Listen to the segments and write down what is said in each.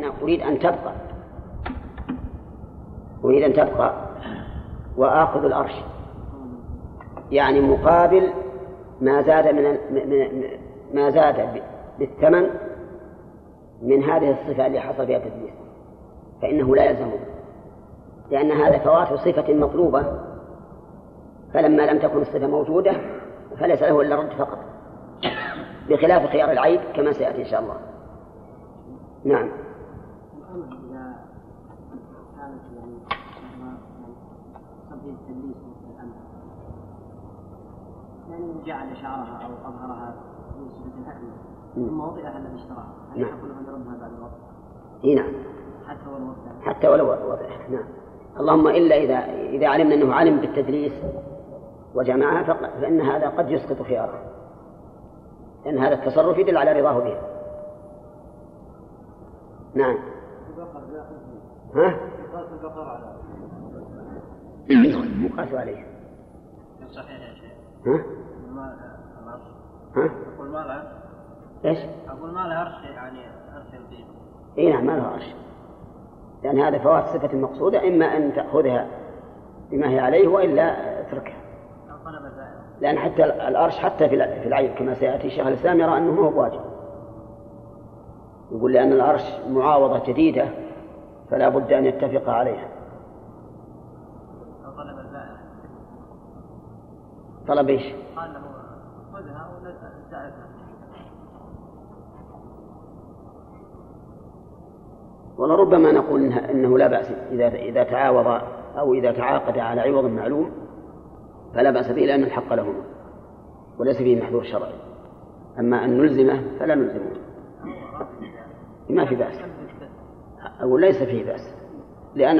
أنا أريد أن تبقى. أريد أن تبقى وآخذ الأرش يعني مقابل ما زاد من ما زاد بالثمن من هذه الصفة اللي حصل فيها التدليس فإنه لا يلزمه. لأن هذا فوات صفة مطلوبة. فلما لم تكن الصفة موجودة فليس له إلا الرد فقط. بخلاف خيار العيب كما سيأتي إن شاء الله. نعم. يعني جعل شعرها أو أظهرها في صفة الاكمل ثم وطئها الذي اشتراها هل يحق له ان يردها بعد الوقت؟ إي نعم. حتى ولو وطئها حتى ولو وضعها نعم. اللهم إلا إذا إذا علمنا أنه علم بالتدليس وجمعها فإن هذا قد يسقط خياره. لأن هذا التصرف يدل على رضاه بها. نعم. ها؟ مقاس عليه صحيح يا شيخ ها؟ ها؟ أقول ما له إيش؟ أقول ما له عرش يعني عرش القيمة اي نعم ما له عرش لأن هذا فوات صفة مقصودة إما أن تأخذها بما هي عليه وإلا اتركها لأن حتى الأرش حتى في في العيب كما سيأتي شيخ الإسلام يرى أنه هو واجب يقول لأن العرش معاوضة جديدة فلا بد أن يتفق عليها. طلب طلب إيش؟ قال له خذها والزائر ولربما نقول إنها إنه لا بأس. إذا إذا تعاوض أو إذا تعاقد على عوض معلوم فلا بأس به لأن الحق لهما وليس فيه محذور شرعي. أما أن نلزمه فلا نلزمه. ما في بأس. أقول ليس فيه بأس. لأن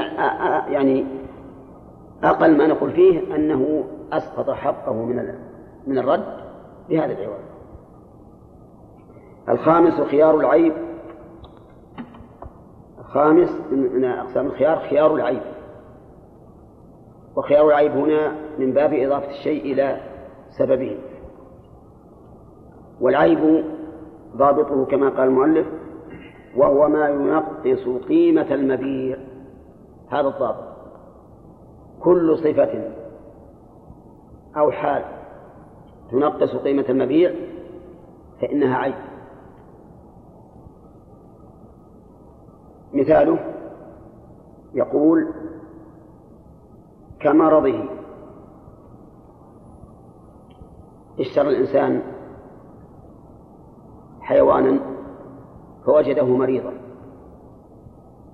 يعني أقل ما نقول فيه أنه أسقط حقه من من الرد بهذا العوض. الخامس خيار العيب. الخامس من أقسام الخيار خيار العيب. وخيار العيب هنا من باب إضافة الشيء إلى سببه. والعيب ضابطه كما قال المؤلف وهو ما ينقص قيمة المبيع. هذا الضابط. كل صفة أو حال تنقص قيمة المبيع فإنها عيب. مثاله يقول كمرضه اشترى الإنسان حيوانا فوجده مريضا.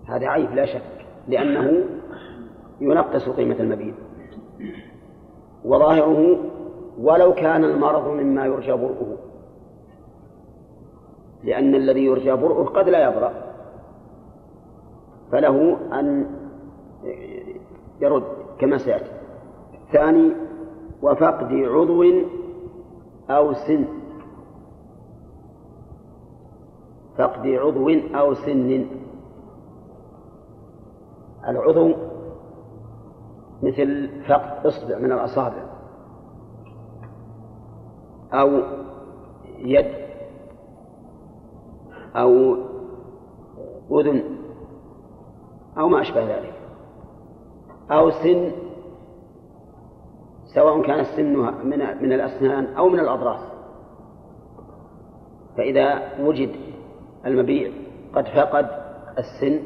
هذا عيب لا شك لأنه ينقص قيمة المبيع وظاهره ولو كان المرض مما يرجى برؤه لأن الذي يرجى برؤه قد لا يبرأ فله أن يرد كما سيأتي. ثاني وفقد عضو أو سن. فقد عضو أو سن. العضو مثل فقد إصبع من الأصابع أو يد أو أذن أو ما أشبه ذلك. أو سن سواء كان السن من من الأسنان أو من الأضراس. فإذا وجد المبيع. قد فقد السن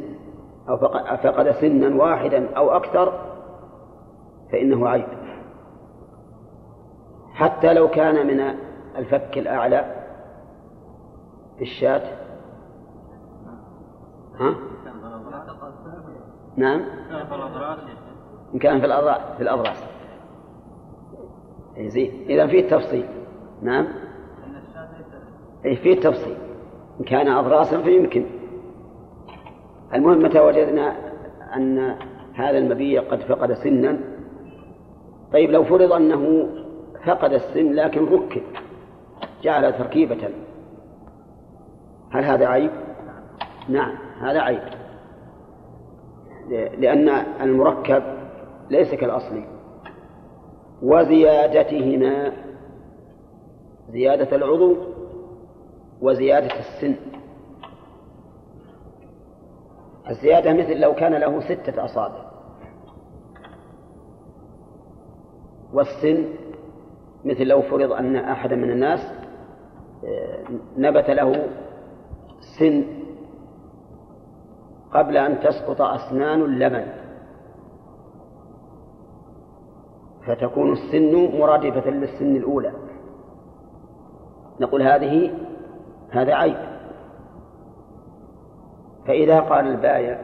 أو فقد سنا واحدا أو أكثر فإنه عيب. حتى لو كان من الفك الأعلى في الشاة. ها؟ نعم. إن كان في الأضراس في الأضراس. إيه زين. إذا فيه تفصيل نعم. أي فيه تفصيل إن كان أضراسا فيمكن. المهم متى وجدنا أن هذا المبيع قد فقد سنا؟ طيب لو فرض أنه فقد السن لكن ركب جعل تركيبة. هل هذا عيب؟ نعم هذا عيب. لأن المركب ليس كالأصلي وزيادتهما زيادة العضو وزيادة السن. الزيادة مثل لو كان له ستة أصابع. والسن مثل لو فرض أن أحدا من الناس آه، نبت له سن قبل أن تسقط أسنان اللبن. فتكون السن مرادفة للسن الأولى. نقول هذه هذا عيب. فإذا قال البايع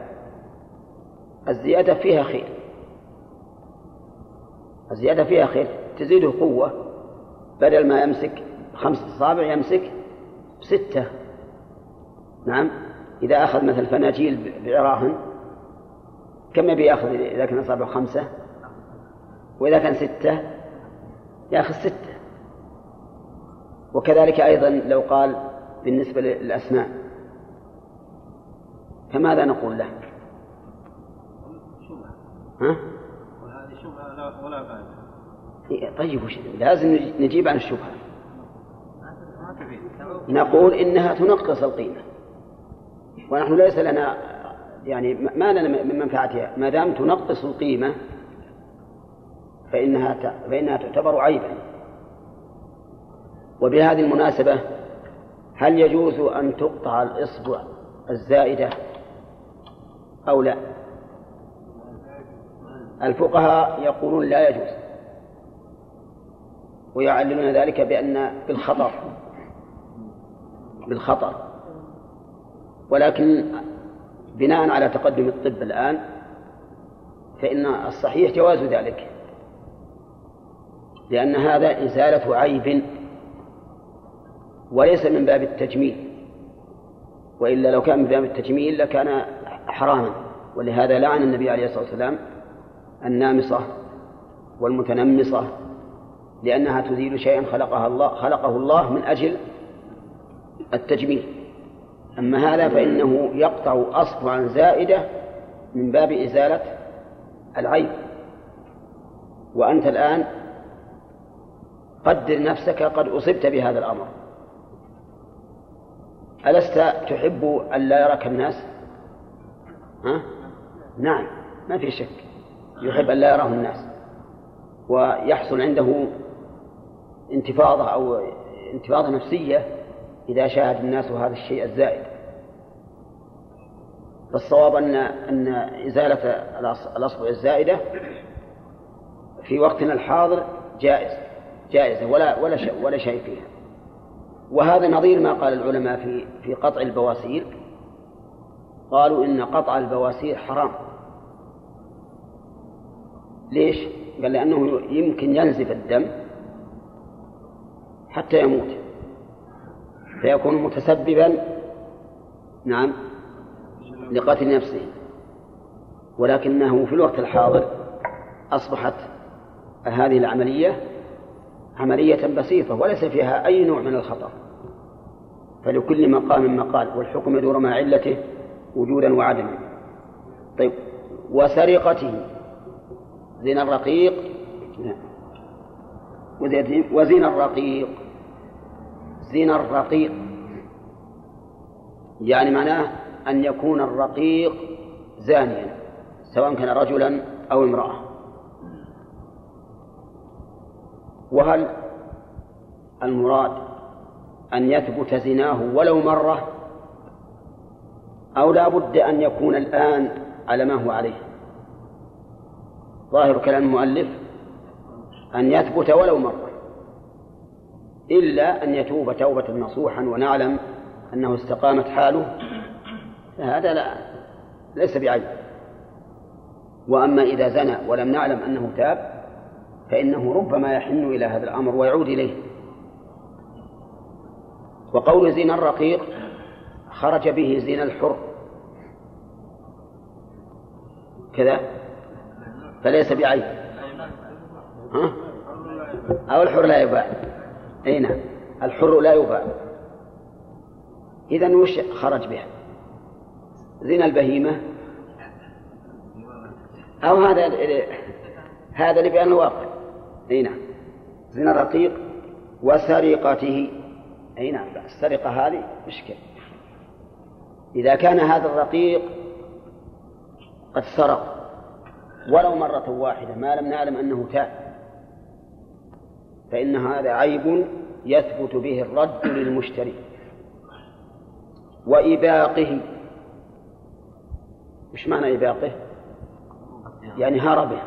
الزيادة فيها خير. الزيادة فيها خير تزيده قوة. بدل ما يمسك خمسة أصابع يمسك ستة. نعم؟ إذا أخذ مثل فناجيل بعراهن كم يبي يأخذ إذا كان أصابعه خمسة؟ وإذا كان ستة يأخذ ستة. وكذلك أيضا لو قال بالنسبة للأسنان فماذا نقول له؟ ها؟ وهذه شبهة ولا بأس طيب وش لازم نجيب عن الشبهة. نقول إنها تنقص القيمة. ونحن ليس لنا يعني ما لنا من منفعتها. ما دام تنقص القيمة فإنها فإنها تعتبر عيبا. وبهذه المناسبة هل يجوز أن تقطع الإصبع الزائدة أو لا؟ الفقهاء يقولون لا يجوز ويعللون ذلك بأن بالخطر بالخطر. ولكن بناء على تقدم الطب الآن فإن الصحيح جواز ذلك لأن هذا إزالة عيب وليس من باب التجميل. وإلا لو كان من باب التجميل لكان حراما. ولهذا لعن النبي عليه الصلاة والسلام النامصة والمتنمصة لأنها تزيل شيئا خلقها الله خلقه الله من أجل التجميل. أما هذا فإنه يقطع أصبعا زائدة من باب إزالة العيب وأنت الآن قدر نفسك قد أصبت بهذا الأمر. ألست تحب أن لا يراك الناس؟ ها؟ نعم ما في شك. يحب أن لا يراه الناس. ويحصل عنده انتفاضة أو انتفاضة نفسية إذا شاهد الناس هذا الشيء الزائد. فالصواب أن أن إزالة الأصبع الزائدة في وقتنا الحاضر جائز. جائزة ولا ولا شيء ولا شيء فيها. وهذا نظير ما قال العلماء في في قطع البواسير. قالوا إن قطع البواسير حرام. ليش؟ قال لأنه يمكن ينزف الدم حتى يموت. فيكون متسببا نعم لقتل نفسه. ولكنه في الوقت الحاضر أصبحت هذه العملية عملية بسيطة وليس فيها أي نوع من الخطر. فلكل مقام مقال والحكم يدور مع علته وجودا وعدما. طيب وسرقته. زنا الرقيق. وزنا الرقيق. زنا الرقيق. يعني معناه أن يكون الرقيق زانيا سواء كان رجلا أو امرأة. وهل المراد أن يثبت زناه ولو مرة أو لا بد أن يكون الآن على ما هو عليه؟ ظاهر كلام المؤلف أن يثبت ولو مرة إلا أن يتوب توبة نصوحا ونعلم أنه استقامت حاله فهذا لا ليس بعيب. وأما إذا زنى ولم نعلم أنه تاب فإنه ربما يحن إلى هذا الأمر ويعود إليه. وقول زنا الرقيق خرج به زنا الحر. كذا؟ فليس بعيب. ها؟ أو الحر لا يباع. أي نعم. الحر لا يباع. إذا وش خرج بها؟ زنا البهيمة. أو هذا هذا اللي بأنه واقع أي نعم. زنا الرقيق وسرقته. أي نعم السرقة هذه مشكلة. إذا كان هذا الرقيق قد سرق ولو مرة واحدة ما لم نعلم أنه تاب فإن هذا عيب يثبت به الرد للمشتري وإباقه. وش معنى إباقه؟ يعني هربه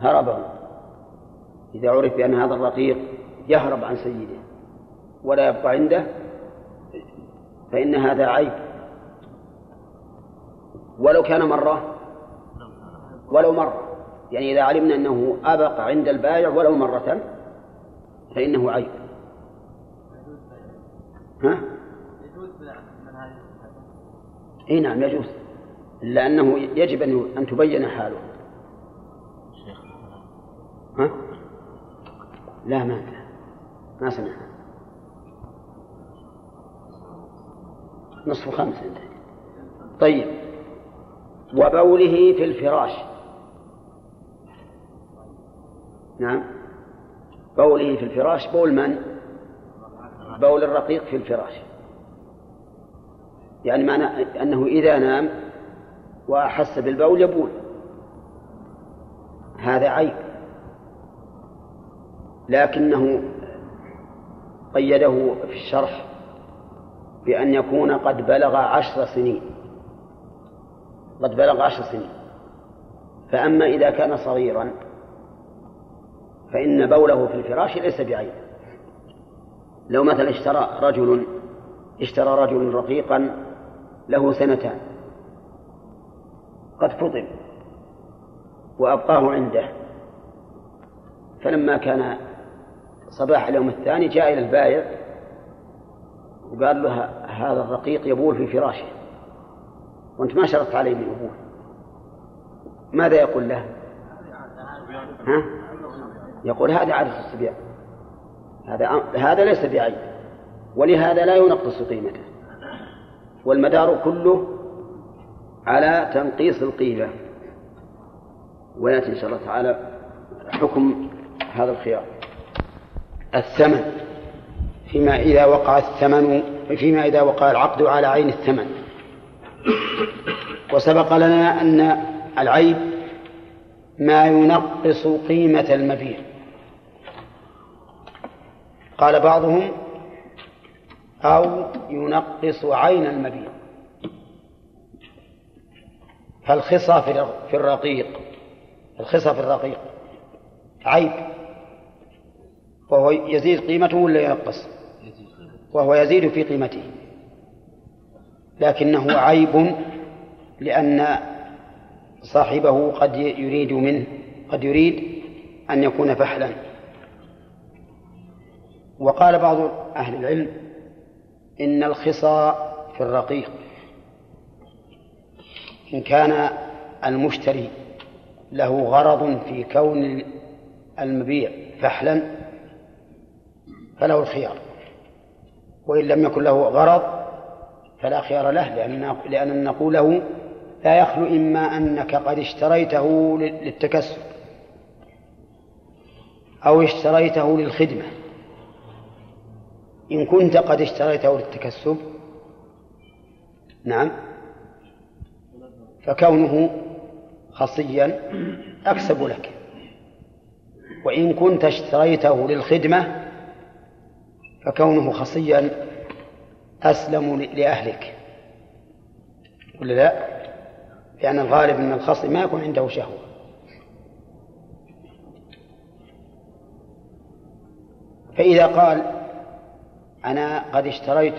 هربه. إذا عرف بأن هذا الرقيق يهرب عن سيده ولا يبقى عنده فإن هذا عيب. ولو كان مرة ولو مرة. يعني إذا علمنا أنه أبق عند البائع ولو مرة فإنه عيب. ها؟ إي نعم يجوز. الا انه يجب أن تبين حاله. ها؟ لا ما ما سمع نصف خمسة طيب. وبوله في الفراش. نعم. بوله في الفراش بول من؟ بول الرقيق في الفراش. يعني معنى أنه إذا نام وأحس بالبول يبول. هذا عيب. لكنه قيده في الشرح بأن يكون قد بلغ عشر سنين. قد بلغ عشر سنين. فأما إذا كان صغيرا فإن بوله في الفراش ليس بعيب لو مثلا اشترى رجل اشترى رجل رقيقا له سنتان. قد فطم وأبقاه عنده. فلما كان صباح اليوم الثاني جاء إلى البائع وقال له هذا الرقيق يبول في فراشه. وأنت ما شرطت عليه بالأبول ماذا يقول له؟ ها؟ يقول هذا عادة الصبيان. هذا هذا ليس بعيب ولهذا لا ينقص قيمته. والمدار كله على تنقيص القيمة. ويأتي إن شاء الله تعالى حكم هذا الخيار. الثمن. فيما إذا وقع الثمن فيما إذا وقع العقد على عين الثمن. وسبق لنا أن العيب ما ينقص قيمة المبيع. قال بعضهم أو ينقص عين المبيع. فالخصى في الرقيق. الخصى في الرقيق. عيب. وهو يزيد قيمته ولا ينقص؟ وهو يزيد في قيمته. لكنه عيب لأن صاحبه قد يريد منه قد يريد أن يكون فحلا. وقال بعض أهل العلم إن الخصى في الرقيق. إن كان المشتري له غرض في كون المبيع فحلا فله الخيار. وإن لم يكن له غرض فلا خيار له لأن لأن نقول له لا يخلو إما أنك قد اشتريته للتكسب أو اشتريته للخدمة. إن كنت قد اشتريته للتكسب نعم فكونه خصيا أكسب لك. وإن كنت اشتريته للخدمة فكونه خصيا أسلم لأهلك. ولا لا؟ لأن الغالب أن الخصي ما يكون عنده شهوة. فإذا قال أنا قد اشتريت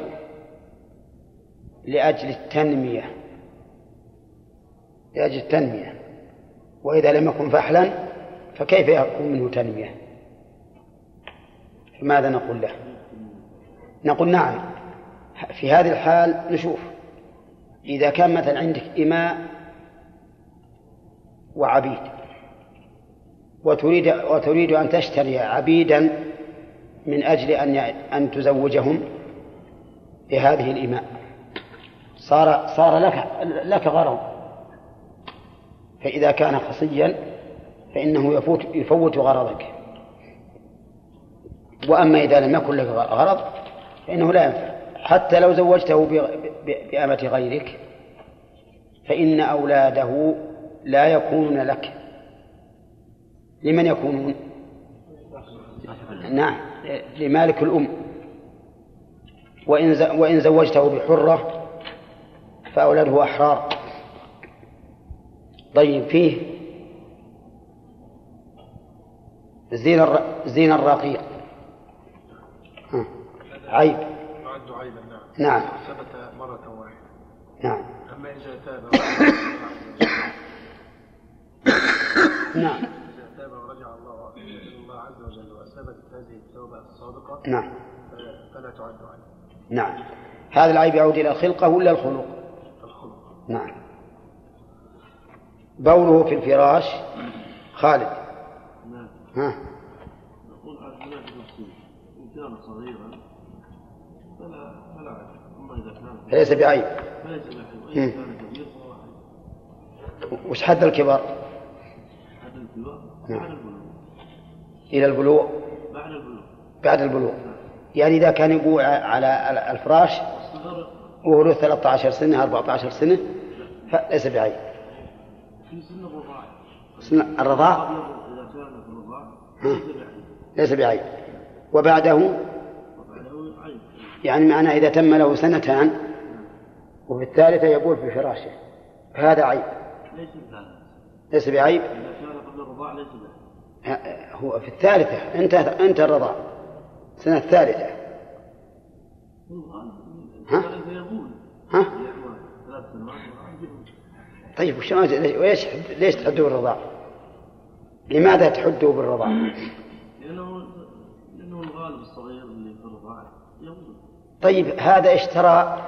لأجل التنمية لأجل التنمية وإذا لم يكن فحلا فكيف يكون منه تنمية؟ فماذا نقول له؟ نقول نعم. في هذه الحال نشوف. إذا كان مثلا عندك إماء وعبيد وتريد وتريد أن تشتري عبيدا من أجل أن أن تزوجهم بهذه الإماء. صار صار لك لك غرض. فإذا كان خصيا فإنه يفوت يفوت غرضك. وأما إذا لم يكن لك غرض فإنه لا ينفع. حتى لو زوجته بأمة غيرك فإن أولاده لا يكونون لك. لمن يكونون؟ نعم لمالك الأم. وإن وإن زوجته بحرة فأولاده أحرار. طيب فيه زين الر... زين الرقيق. عيب. يعد عيبا نعم. نعم. ثبت مرة واحدة. نعم. أما إذا تاب نعم. إذا تاب ورجع الله الله عز وجل وثبتت هذه التوبة الصادقة نعم. فلا تعد عيبا. نعم. هذا العيب يعود إلى الخلقة ولا الخلق؟ الخلق. نعم. بوله في الفراش خالد. نعم. ها؟ نقول على خلاف نفسه إن كان صغيرا فهو عيب وش حد الكبر الكبار نعم. بعد البلوغ إلى البلوغ بعد البلوغ بعد البلوغ يعني إذا كان يقوع على الفراش وهو له 13 سنة 14 سنة فليس بعيب في سن الرضاعة سن الرضاع. ليس بعيب بعيب وبعده يعني معناه إذا تم له سنتان وفي الثالثة يقول في فراشه فهذا عيب. ليس بعيب؟ إذا كان قبل الرضاعة ليس بعيب. ه- هو في الثالثة انت انت الرضاع. السنة الثالثة. ها؟ ها؟ طيب وش ليش ليش تحدوا بالرضاع؟ لماذا تحدوا بالرضاع؟ لأنه لأنه الغالب الصغير اللي في الرضاعة يقول. طيب هذا اشترى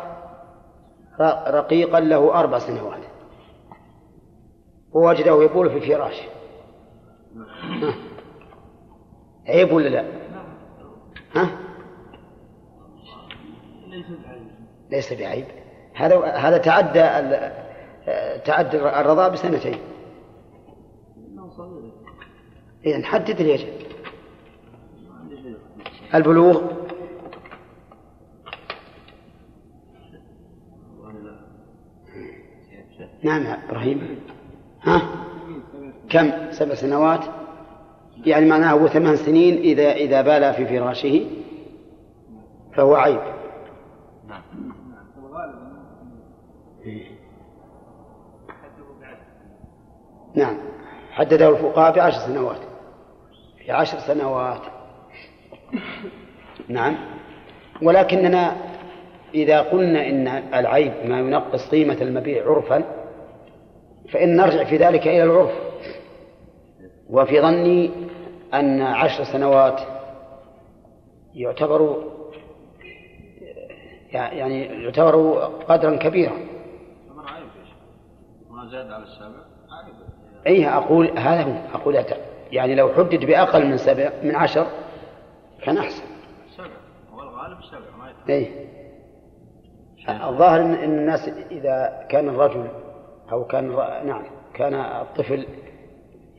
رقيقا له أربع سنوات ووجده يبول في فراش ها. عيب ولا لا؟ ها؟ ليس بعيب هذا هذا تعدى تعدى الرضاع بسنتين إذا نحدد اليجب البلوغ والله لا نعم يا إبراهيم. ها؟ كم؟ سبع سنوات. يعني معناه هو ثمان سنين إذا إذا بال في فراشه. فهو عيب. نعم. حدده الفقهاء بعشر سنوات. في عشر سنوات. نعم. ولكننا إذا قلنا إن العيب ما ينقص قيمة المبيع عرفا فإن نرجع في ذلك إلى العرف. وفي ظني أن عشر سنوات يعتبر يعني يعتبر قدرا كبيرا. زاد على السابع عيب أي أقول هذا هو أقول أت- يعني لو حدد بأقل من سبع من عشر كان أحسن. سبع هو الغالب سبع ما يتعب أي الظاهر إن الناس إذا كان الرجل أو كان نعم كان الطفل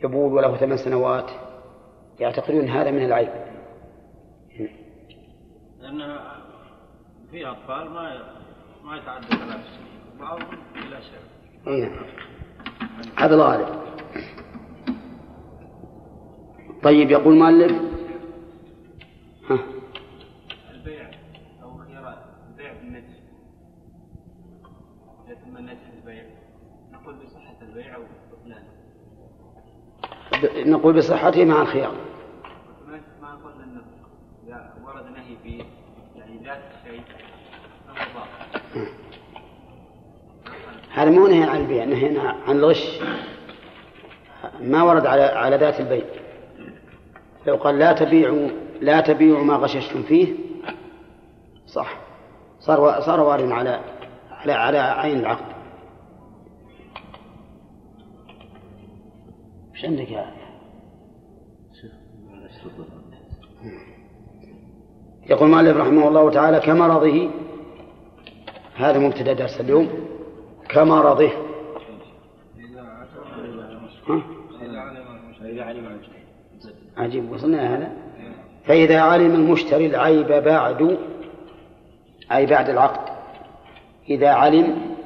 يبول وله ثمان سنوات يعتقدون هذا من العيب. لأن في أطفال ما ما يتعدى ثلاث سنين بعضهم إلى أي نعم. هذا الغالب طيب يقول مؤلف ها البيع أو خيار البيع بالنجس إذا تم النجس البيع نقول بصحة البيع أو بطلانه ب- نقول بصحته مع الخيار. ما نقول أنه إذا ورد نهي في يعني ذات الشيء هذا مو نهي عن البيع نهي عن الغش. ما ورد على على ذات البيع. لو قال لا تبيعوا لا تبيعوا ما غششتم فيه صح. صار صار وارد على على على عين العقد. إيش عندك يا يقول مالك رحمه الله تعالى كمرضه هذا مبتدأ درس اليوم كمرضه؟ عجيب وصلنا هذا؟ فإذا علم المشتري العيب بعد أي بعد العقد إذا علم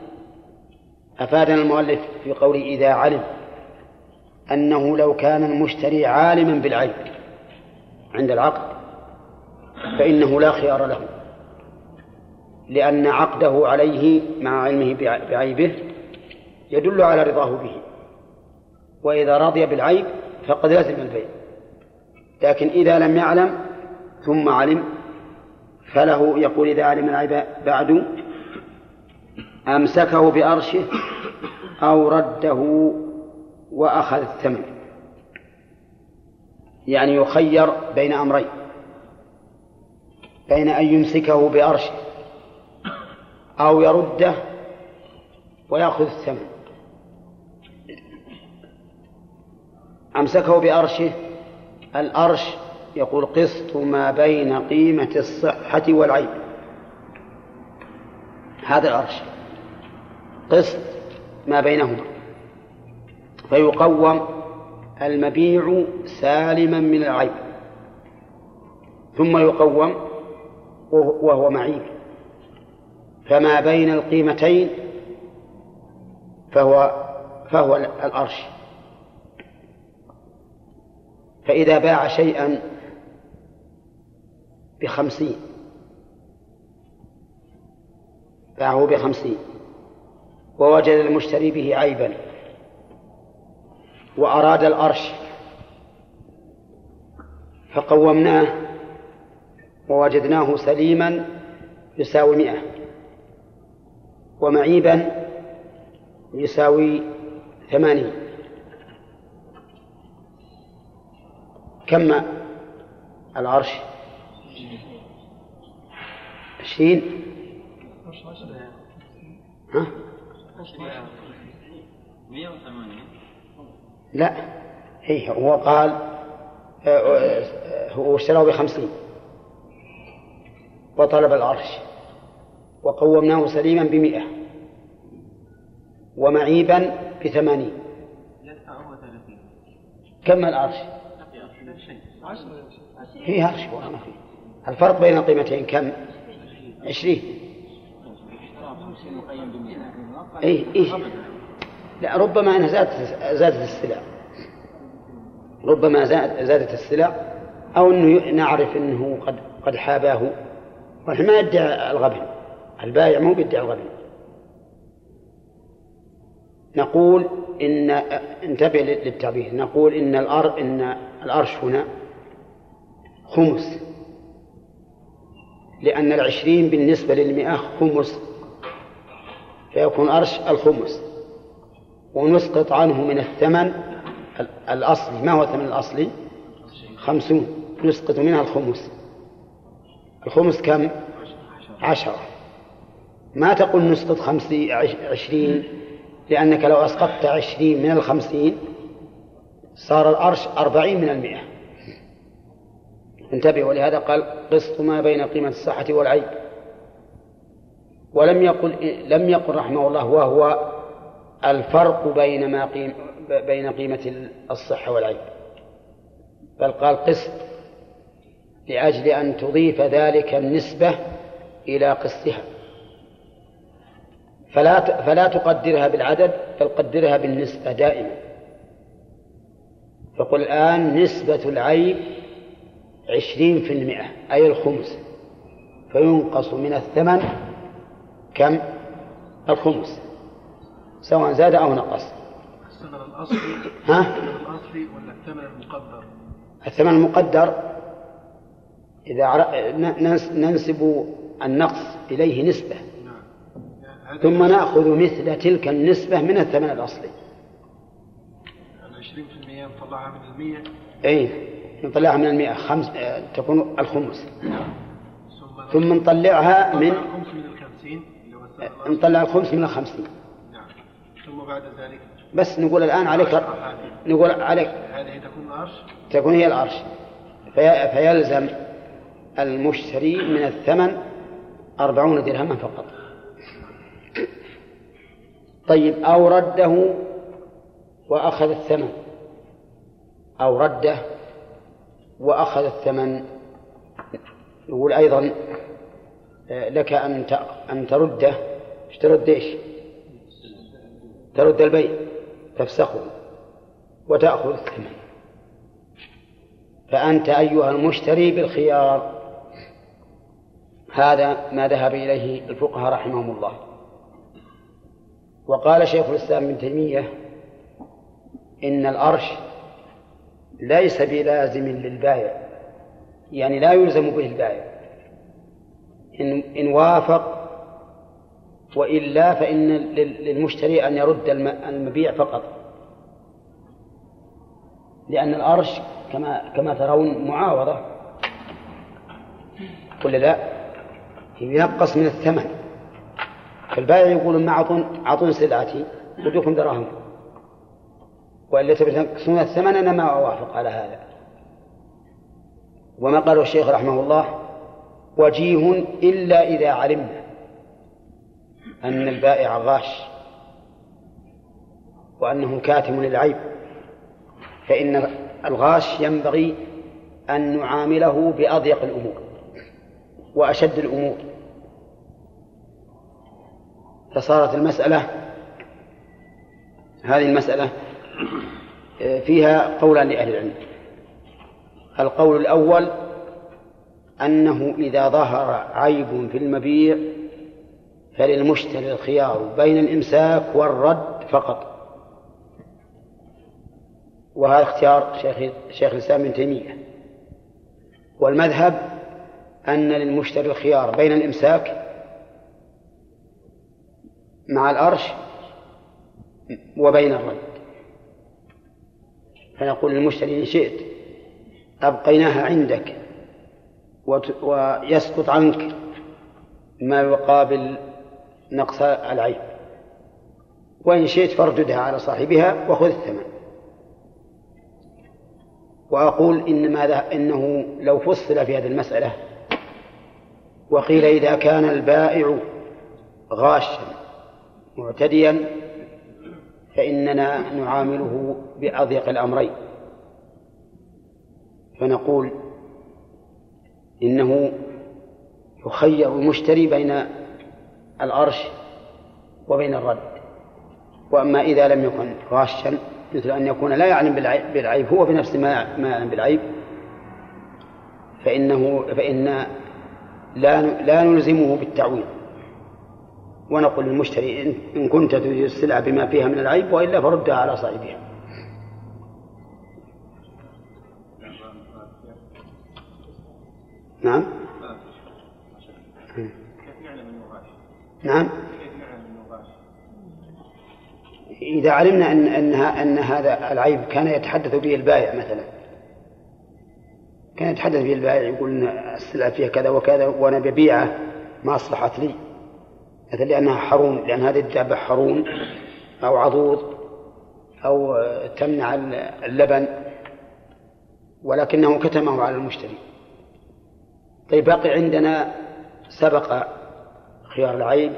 أفادنا المؤلف في قوله إذا علم. أنه لو كان المشتري عالما بالعيب عند العقد فإنه لا خيار له لأن عقده عليه مع علمه بعيبه يدل على رضاه به. وإذا رضي بالعيب فقد لزم البيع. لكن إذا لم يعلم ثم علم فله يقول إذا علم العيب بعد أمسكه بأرشه أو رده وأخذ الثمن يعني يخير بين أمرين. بين أن يمسكه بأرشه. أو يرده ويأخذ الثمن أمسكه بأرشه. الأرش يقول قسط ما بين قيمة الصحة والعيب هذا الأرش. قسط ما بينهما. فيقوم المبيع سالما من العيب. ثم يقوم وهو معيب. فما بين القيمتين فهو فهو الأرش. فإذا باع شيئا بخمسين باعه بخمسين ووجد المشتري به عيبا. وأراد الأرش. فقومناه ووجدناه سليما يساوي مئة. ومعيبا يساوي ثمانين. كم العرش عشرين. ها؟ لا. هي هو قال آه، آه، هو اشتراه بخمسين. وطلب العرش. وقومناه سليما بمئة. ومعيبا بثمانين. كم العرش؟ فيه عرش. ما فيه الفرق بين القيمتين كم؟ عشرين. اي اي لا ربما انها زادت زادت السلع. ربما زادت السلع أو إنه نعرف إنه قد قد حاباه. ونحن ما يدعي الغبن. البائع مو بيدعي الغبن. نقول إن انتبه للتعبير. نقول إن الأر إن الأرش هنا خمس. لأن العشرين بالنسبة للمئة خمس. فيكون أرش الخمس. ونسقط عنه من الثمن الأصلي. ما هو الثمن الأصلي؟ خمسون. نسقط منها الخمس. الخمس كم؟ عشرة. ما تقول نسقط عشرين؟ لأنك لو أسقطت عشرين من الخمسين صار الأرش أربعين من المئة. انتبه ولهذا قال قسط ما بين قيمة الصحة والعيب. ولم يقل لم يقل رحمه الله وهو الفرق بين ما قيم بين قيمة الصحة والعيب بل قال قسط لأجل أن تضيف ذلك النسبة إلى قسطها. فلا فلا تقدرها بالعدد بل قدرها بالنسبة دائما. فقل الآن نسبة العيب عشرين في المئة أي الخمس. فينقص من الثمن كم؟ الخمس. سواء زاد أو نقص. الثمن الأصلي ها؟ الثمن الأصلي ولا الثمن المقدر؟ الثمن المقدر إذا ننسب النقص إليه نسبة. نعم. ثم نأخذ مثل تلك النسبة من الثمن الأصلي. العشرين في المية نطلعها من المية؟ أي نطلعها من المئة خمس آه، تكون الخمس. ثم ثم نطلعها من نطلع الخمس من الخمسين نطلع الخمس من الخمسين. نعم ثم بعد ذلك؟ بس نقول الآن عليك نقول عليك. هذه تكون عرش تكون هي العرش. في فيلزم المشتري من الثمن أربعون درهما فقط. طيب أو رده وأخذ الثمن. أو رده وأخذ الثمن. يقول أيضا آه، لك أن أن ترده. ترد إيش؟ ترد البيع تفسخه وتأخذ الثمن. فأنت أيها المشتري بالخيار. هذا ما ذهب إليه الفقهاء رحمهم الله. وقال شيخ الإسلام ابن تيمية إن الأرش ليس بلازم للبائع يعني لا يلزم به البائع. إن, إن وافق وإلا فإن للمشتري أن يرد المبيع فقط. لأن الأرش كما كما ترون معاوضة. ولا لا؟ ينقص من الثمن. فالبائع يقول ما أعطون أعطوني سلعتي بدوكم دراهم. وإلا تنقصون الثمن أنا ما أوافق على هذا. وما قاله الشيخ رحمه الله وجيه إلا إذا علمنا. أن البائع غاش وأنه كاتم للعيب فإن الغاش ينبغي أن نعامله بأضيق الأمور وأشد الأمور. فصارت المسألة هذه المسألة فيها قولان لأهل العلم. القول الأول أنه إذا ظهر عيب في المبيع فللمشتري الخيار بين الإمساك والرد فقط. وهذا اختيار شيخ شيخ الإسلام ابن تيمية. والمذهب أن للمشتري الخيار بين الإمساك مع الأرش وبين الرد. فنقول للمشتري إن شئت أبقيناها عندك ويسقط عنك ما يقابل نقص العيب وإن شئت فارددها على صاحبها وخذ الثمن. وأقول إن ماذا إنه لو فصل في هذه المسألة وقيل إذا كان البائع غاشا معتديا فإننا نعامله بأضيق الأمرين. فنقول إنه يخير المشتري بين الأرش وبين الرد. وأما إذا لم يكن غاشا مثل أن يكون لا يعلم بالعيب هو بنفسه ما يعلم بالعيب فإنه فإن لا لا نلزمه بالتعويض ونقول للمشتري إن كنت تريد السلعة بما فيها من العيب وإلا فردها على صاحبها. نعم؟ نعم. إذا علمنا أن أنها أن هذا العيب كان يتحدث به البائع مثلا. كان يتحدث به البائع يقول إن السلعة فيها كذا وكذا وأنا ببيعة ما أصلحت لي. مثلا لأنها حرون لأن هذه الدابة حرون أو عضوض أو تمنع اللبن ولكنه كتمه على المشتري. طيب باقي عندنا سبق خيار العيب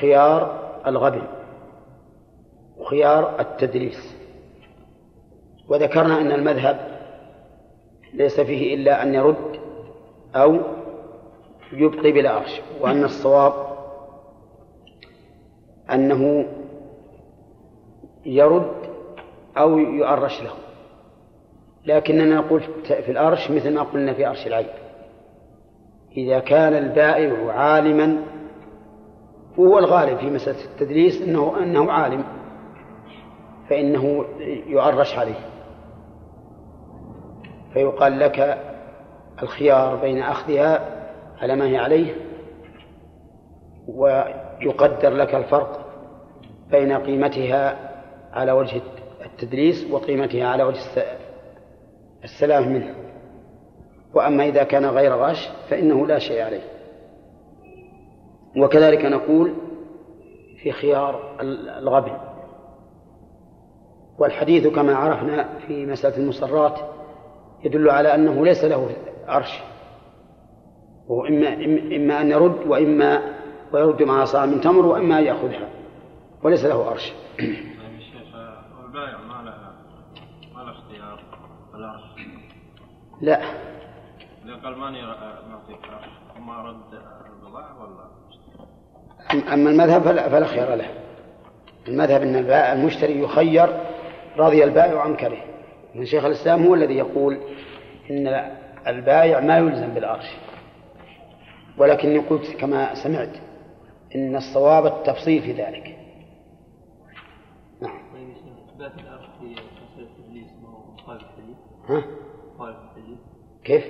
خيار الغبن وخيار التدريس وذكرنا أن المذهب ليس فيه إلا أن يرد أو يبقي بلا عرش وأن الصواب أنه يرد أو يؤرش له. لكننا نقول في الأرش مثل ما قلنا في أرش العيب إذا كان البائع عالما وهو الغالب في مسألة التدليس أنه أنه عالم فإنه يؤرش عليه. فيقال لك الخيار بين أخذها على ما هي عليه ويقدر لك الفرق بين قيمتها على وجه التدليس وقيمتها على وجه السلام منه. وأما إذا كان غير غاش فإنه لا شيء عليه. وكذلك نقول في خيار الغبن. والحديث كما عرفنا في مسألة المصرات يدل على أنه ليس له عرش. وهو إما, إما أن يرد وإما ويرد مع صاع من تمر وإما أن يأخذها. وليس له عرش. البائع ما ما له اختيار العرش. لا. ماني معطيك عرش ما رد البضاعة ولا؟ أما المذهب فلا, خيار له. المذهب أن المشتري يخير رضي البائع عن كره. من شيخ الإسلام هو الذي يقول إن البائع ما يلزم بالعرش. ولكني قلت كما سمعت إن الصواب التفصيل في ذلك. نعم. الحديث ها؟ كيف؟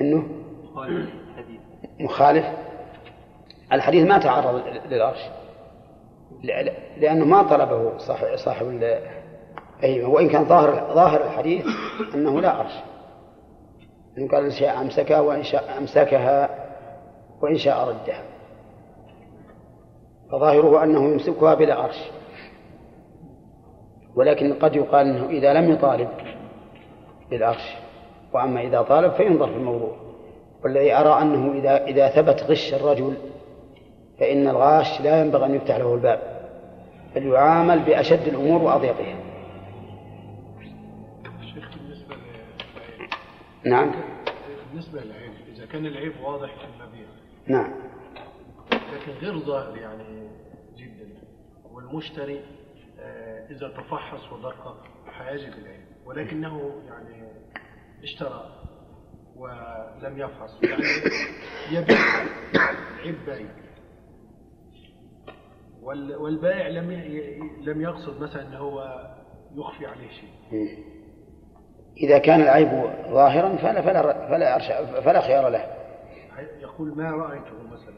إنه؟ مخالف الحديث مخالف؟ الحديث ما تعرض للعرش. لأنه ما طلبه صاحب صاحب أي وإن كان ظاهر ظاهر الحديث أنه لا عرش. إن قال إن شاء أمسكها وإن شاء أمسكها وإن شاء ردها. فظاهره أنه يمسكها بلا عرش. ولكن قد يقال أنه إذا لم يطالب بالعرش وأما إذا طالب فينظر في الموضوع. والذي أرى أنه إذا إذا ثبت غش الرجل فإن الغاش لا ينبغي أن يفتح له الباب بل يعامل بأشد الأمور وأضيقها. نعم. بالنسبة للعيب إذا كان العيب واضح في المبيع. نعم. لكن غير ظاهر يعني جدا. والمشتري آه، إذا تفحص ودقق حيجد العيب. ولكنه يعني اشترى ولم يفحص. يعني يبيع عيب والبائع لم لم يقصد مثلا ان هو يخفي عليه شيء. إذا كان العيب ظاهرا فلا فلا فلا, فلا خيار له. يقول ما رأيته مثلا.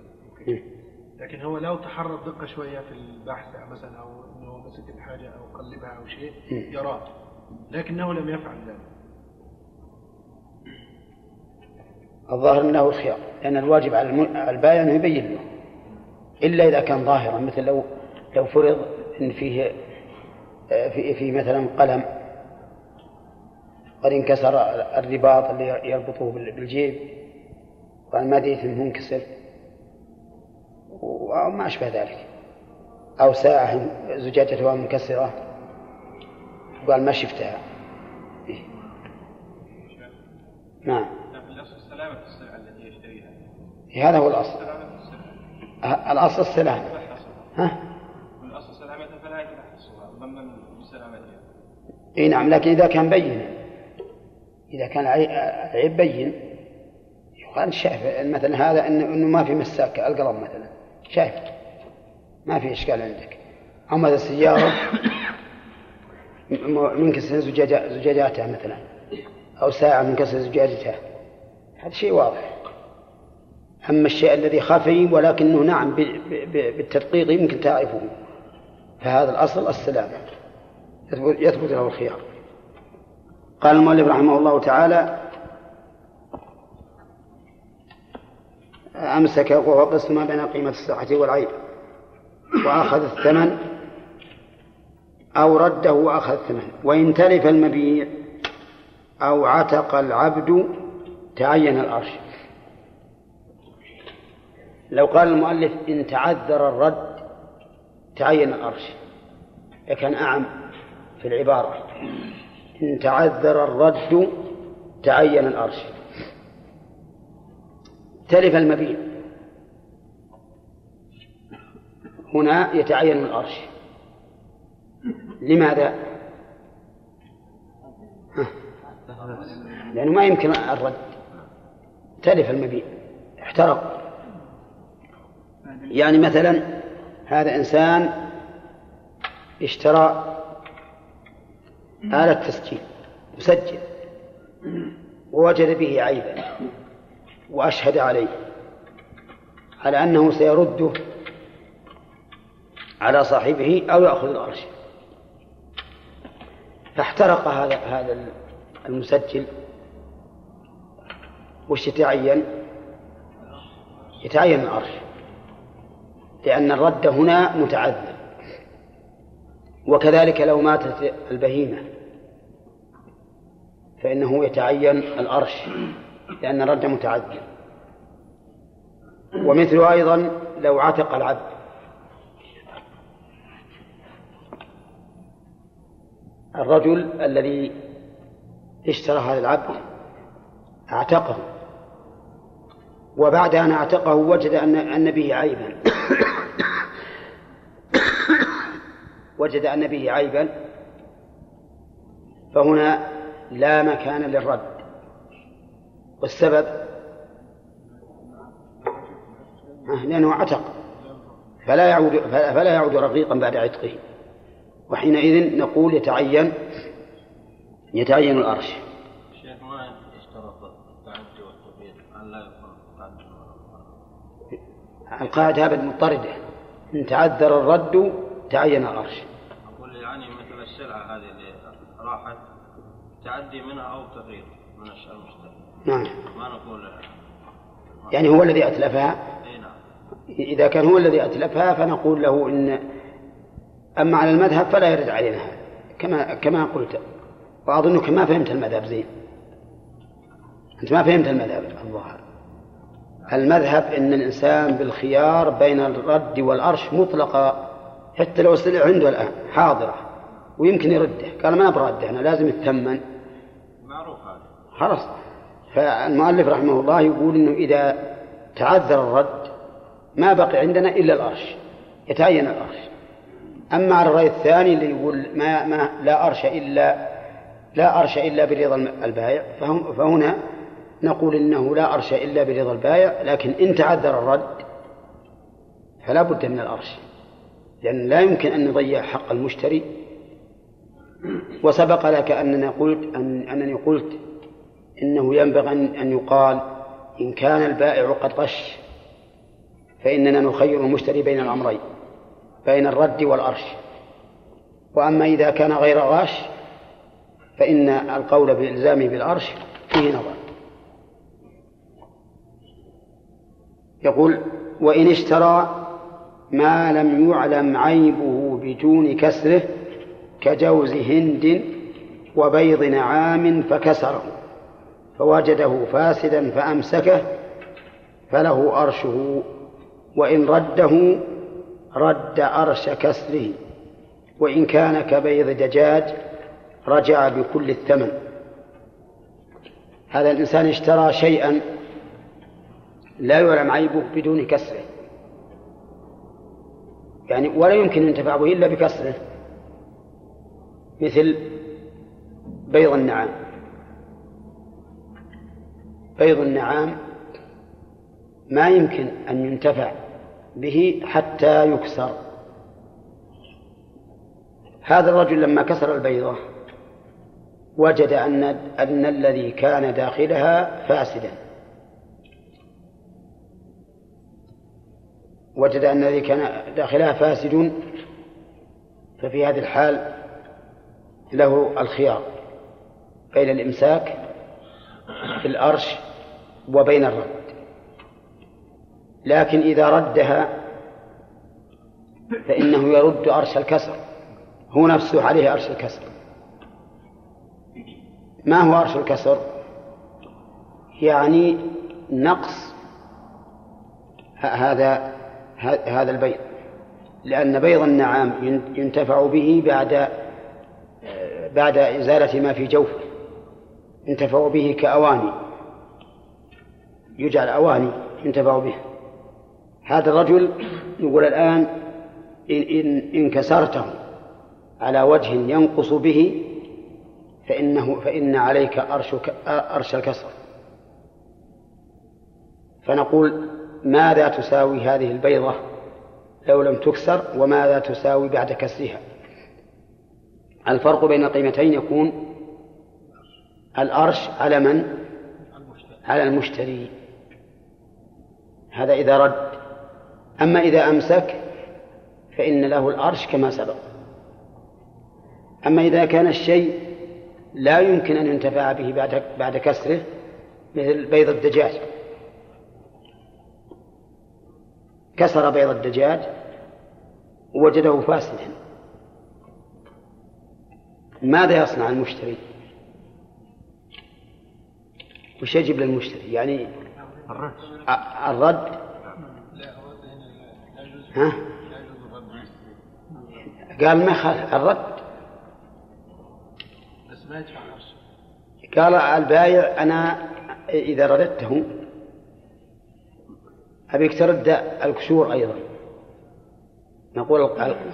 لكن هو لو تحرى دقة شوية في البحث مثلا أو أنه مسك الحاجة أو قلبها أو شيء يراه. لكنه لم يفعل ذلك. الظاهر أنه خيار لأن الواجب على البائع أنه يبين له. إلا إذا كان ظاهرا مثل لو لو فرض أن فيه في, في مثلا قلم قد انكسر الرباط اللي يربطه بالجيب والمادية منكسر وما أشبه ذلك. أو ساعة زجاجتها منكسرة. قال ما شفتها إيه. نعم. الأصل سلامة السلعة التي يشتريها. هذا هو الأصل. الأصل السلامة. ها؟ الأصل سلامة فلا يتحصلها ضمن إي نعم لكن إذا كان بين. إذا كان عيب بين. يقال شايف مثلا هذا إنه, إنه ما في مساك القلم مثلا. شايف ما في إشكال عندك. أما السيارة منكسر زجاجاتها مثلا أو ساعة منكسر زجاجتها. هذا شيء واضح. أما الشيء الذي خفي ولكنه نعم بالتدقيق يمكن تعرفه. فهذا الأصل السلامة يثبت له الخيار. قال المؤلف رحمه الله تعالى أمسك وهو قسم ما بين قيمة الصحة والعيب وأخذ الثمن أو رده وأخذ الثمن وإن تلف المبيع أو عتق العبد تعين الأرش لو قال المؤلف إن تعذر الرد تعين الأرش لكن أعم في العبارة. إن تعذر الرد تعين الأرش تلف المبيع. هنا يتعين الأرش لماذا؟ لأنه ما يمكن الرد. تلف المبيع. احترق. يعني مثلا هذا إنسان اشترى آلة تسجيل مسجل ووجد به عيبا. وأشهد عليه. على أنه سيرده على صاحبه أو يأخذ الأرش فاحترق هذا هذا المسجل. وش يتعين؟ يتعين الأرش لأن الرد هنا متعذر وكذلك لو ماتت البهيمة فإنه يتعين الأرش لأن الرد متعذر ومثل أيضا لو عتق العبد. الرجل الذي اشترى هذا العبد أعتقه وبعد أن أعتقه وجد أن أن به عيبا. وجد أن به عيبا فهنا لا مكان للرد. والسبب؟ لأنه عتق فلا يعود فلا يعود رقيقا بعد عتقه. وحينئذ نقول يتعين يتعين الأرش. شيخ ما يشترط التعدي والتبيين أن لا يكون القاعدة أبدا مضطردة. إن تعذر الرد تعين الأرش. أقول يعني مثل السلعة هذه اللي راحت تعدي منها أو تغيير من المشتري نعم. ما نقول يعني هو الذي أتلفها؟ نعم. إذا كان هو الذي أتلفها فنقول له إن أما على المذهب فلا يرد علينا هذا. كما كما قلت وأظنك ما فهمت المذهب زين. أنت ما فهمت المذهب الظاهر. المذهب أن الإنسان بالخيار بين الرد والأرش مطلقا حتى لو السلع عنده الآن حاضرة ويمكن يرده. قال ما برده أنا لازم الثمن معروف هذا. خلاص. فالمؤلف رحمه الله يقول إنه إذا تعذر الرد ما بقي عندنا إلا الأرش يتعين الأرش. أما على الرأي الثاني اللي يقول ما, ما لا أرش الا لا أرش إلا برضا البائع فهنا نقول إنه لا أرش إلا برضا البائع لكن إن تعذر الرد فلا بد من الأرش لأن لا يمكن أن نضيع حق المشتري. وسبق لك أننا قلت أن أنني قلت إنه ينبغي أن يقال إن كان البائع قد غش فإننا نخير المشتري بين الأمرين. بين الرد والأرش وأما إذا كان غير غاش فإن القول بإلزامه بالأرش فيه نظر. يقول وإن اشترى ما لم يعلم عيبه بدون كسره كجوز هند وبيض نعام فكسره فوجده فاسدا فأمسكه فله أرشه وإن رده رد أرش كسره وإن كان كبيض دجاج رجع بكل الثمن. هذا الإنسان اشترى شيئا لا يعلم عيبه بدون كسره. يعني ولا يمكن ينتفع به إلا بكسره مثل بيض النعام. بيض النعام ما يمكن أن ينتفع به حتى يكسر. هذا الرجل لما كسر البيضة وجد أن أن الذي كان داخلها فاسدا. وجد أن الذي كان داخلها فاسد. ففي هذه الحال له الخيار بين الإمساك في الأرش وبين الرد لكن إذا ردها فإنه يرد أرش الكسر. هو نفسه عليه أرش الكسر. ما هو أرش الكسر؟ يعني نقص هذا هذا البيض لأن بيض النعام ينتفع به بعد بعد إزالة ما في جوفه. ينتفع به كأواني. يجعل أواني ينتفع به. هذا الرجل يقول الآن إن, إن, إن كسرته على وجه ينقص به فإنه فإن عليك أرش أرش الكسر. فنقول ماذا تساوي هذه البيضة لو لم تكسر وماذا تساوي بعد كسرها؟ الفرق بين القيمتين يكون الأرش على من؟ على المشتري. هذا إذا رد أما إذا أمسك فإن له الأرش كما سبق. أما إذا كان الشيء لا يمكن أن ينتفع به بعد بعد كسره مثل بيض الدجاج. كسر بيض الدجاج ووجده فاسدا. ماذا يصنع المشتري؟ وش يجب للمشتري؟ يعني الرد. ها؟ قال ما خالف الرد؟ بس ما يدفع قال البايع أنا إذا رددته أبيك ترد الكسور أيضا. نقول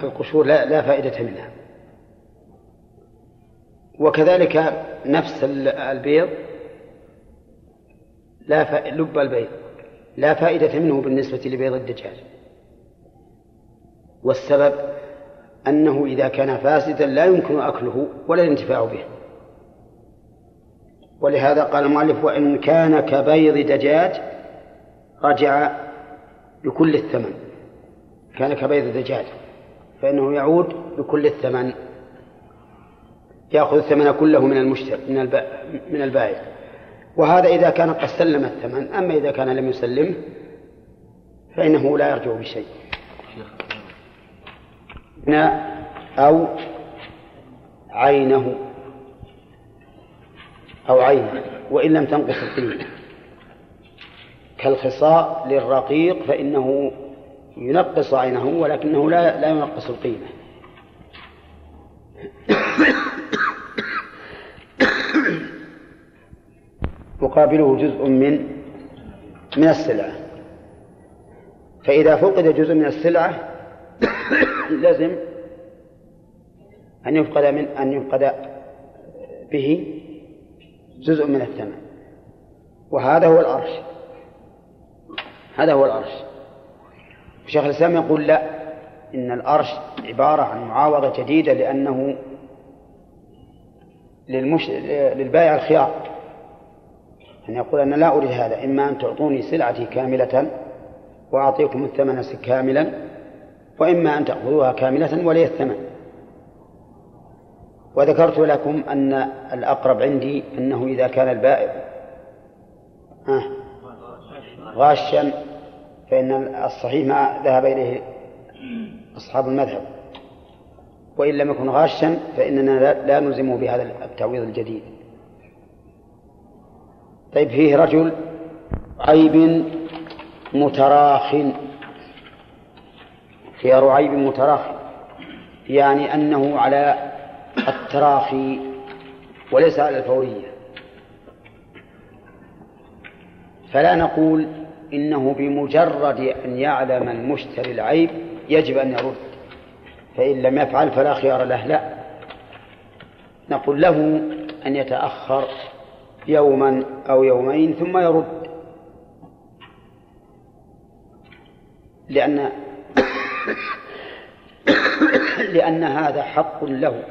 القشور لا, لا فائدة منها. وكذلك نفس البيض لا ف... لب البيض. لا فائدة منه بالنسبة لبيض الدجاج. والسبب أنه إذا كان فاسدا لا يمكن أكله ولا الانتفاع به. ولهذا قال المؤلف وإن كان كبيض دجاج رجع بكل الثمن. كان كبيض دجاج فإنه يعود بكل الثمن. يأخذ الثمن كله من المشتري من من البائع. وهذا إذا كان قد سلم الثمن أما إذا كان لم يسلمه فإنه لا يرجع بشيء. أو عينه أو عينه وإن لم تنقص القيمة كالخصاء للرقيق فإنه ينقص عينه ولكنه لا لا ينقص القيمة. يقابله جزء من من السلعة. فإذا فقد جزء من السلعة لازم أن يفقد من أن يفقد به جزء من الثمن. وهذا هو الأرش هذا هو الأرش شيخ الإسلام يقول لا إن الأرش عبارة عن معاوضة جديدة لأنه للمش... للبائع الخيار. أن يقول أنا لا أريد هذا إما أن تعطوني سلعتي كاملة وأعطيكم الثمن كاملا وإما أن تأخذوها كاملة ولي الثمن. وذكرت لكم أن الأقرب عندي أنه إذا كان البائع غاشا فإن الصحيح ما ذهب إليه أصحاب المذهب. وإن لم يكن غاشا فإننا لا نلزمه بهذا التعويض الجديد. طيب فيه رجل عيب متراخ. خيار عيب متراخ يعني أنه على التراخي وليس على الفورية. فلا نقول إنه بمجرد أن يعلم المشتري العيب يجب أن يرد فإن لم يفعل فلا خيار له لا. نقول له أن يتأخر يوما أو يومين ثم يرد لأن لأن هذا حق له.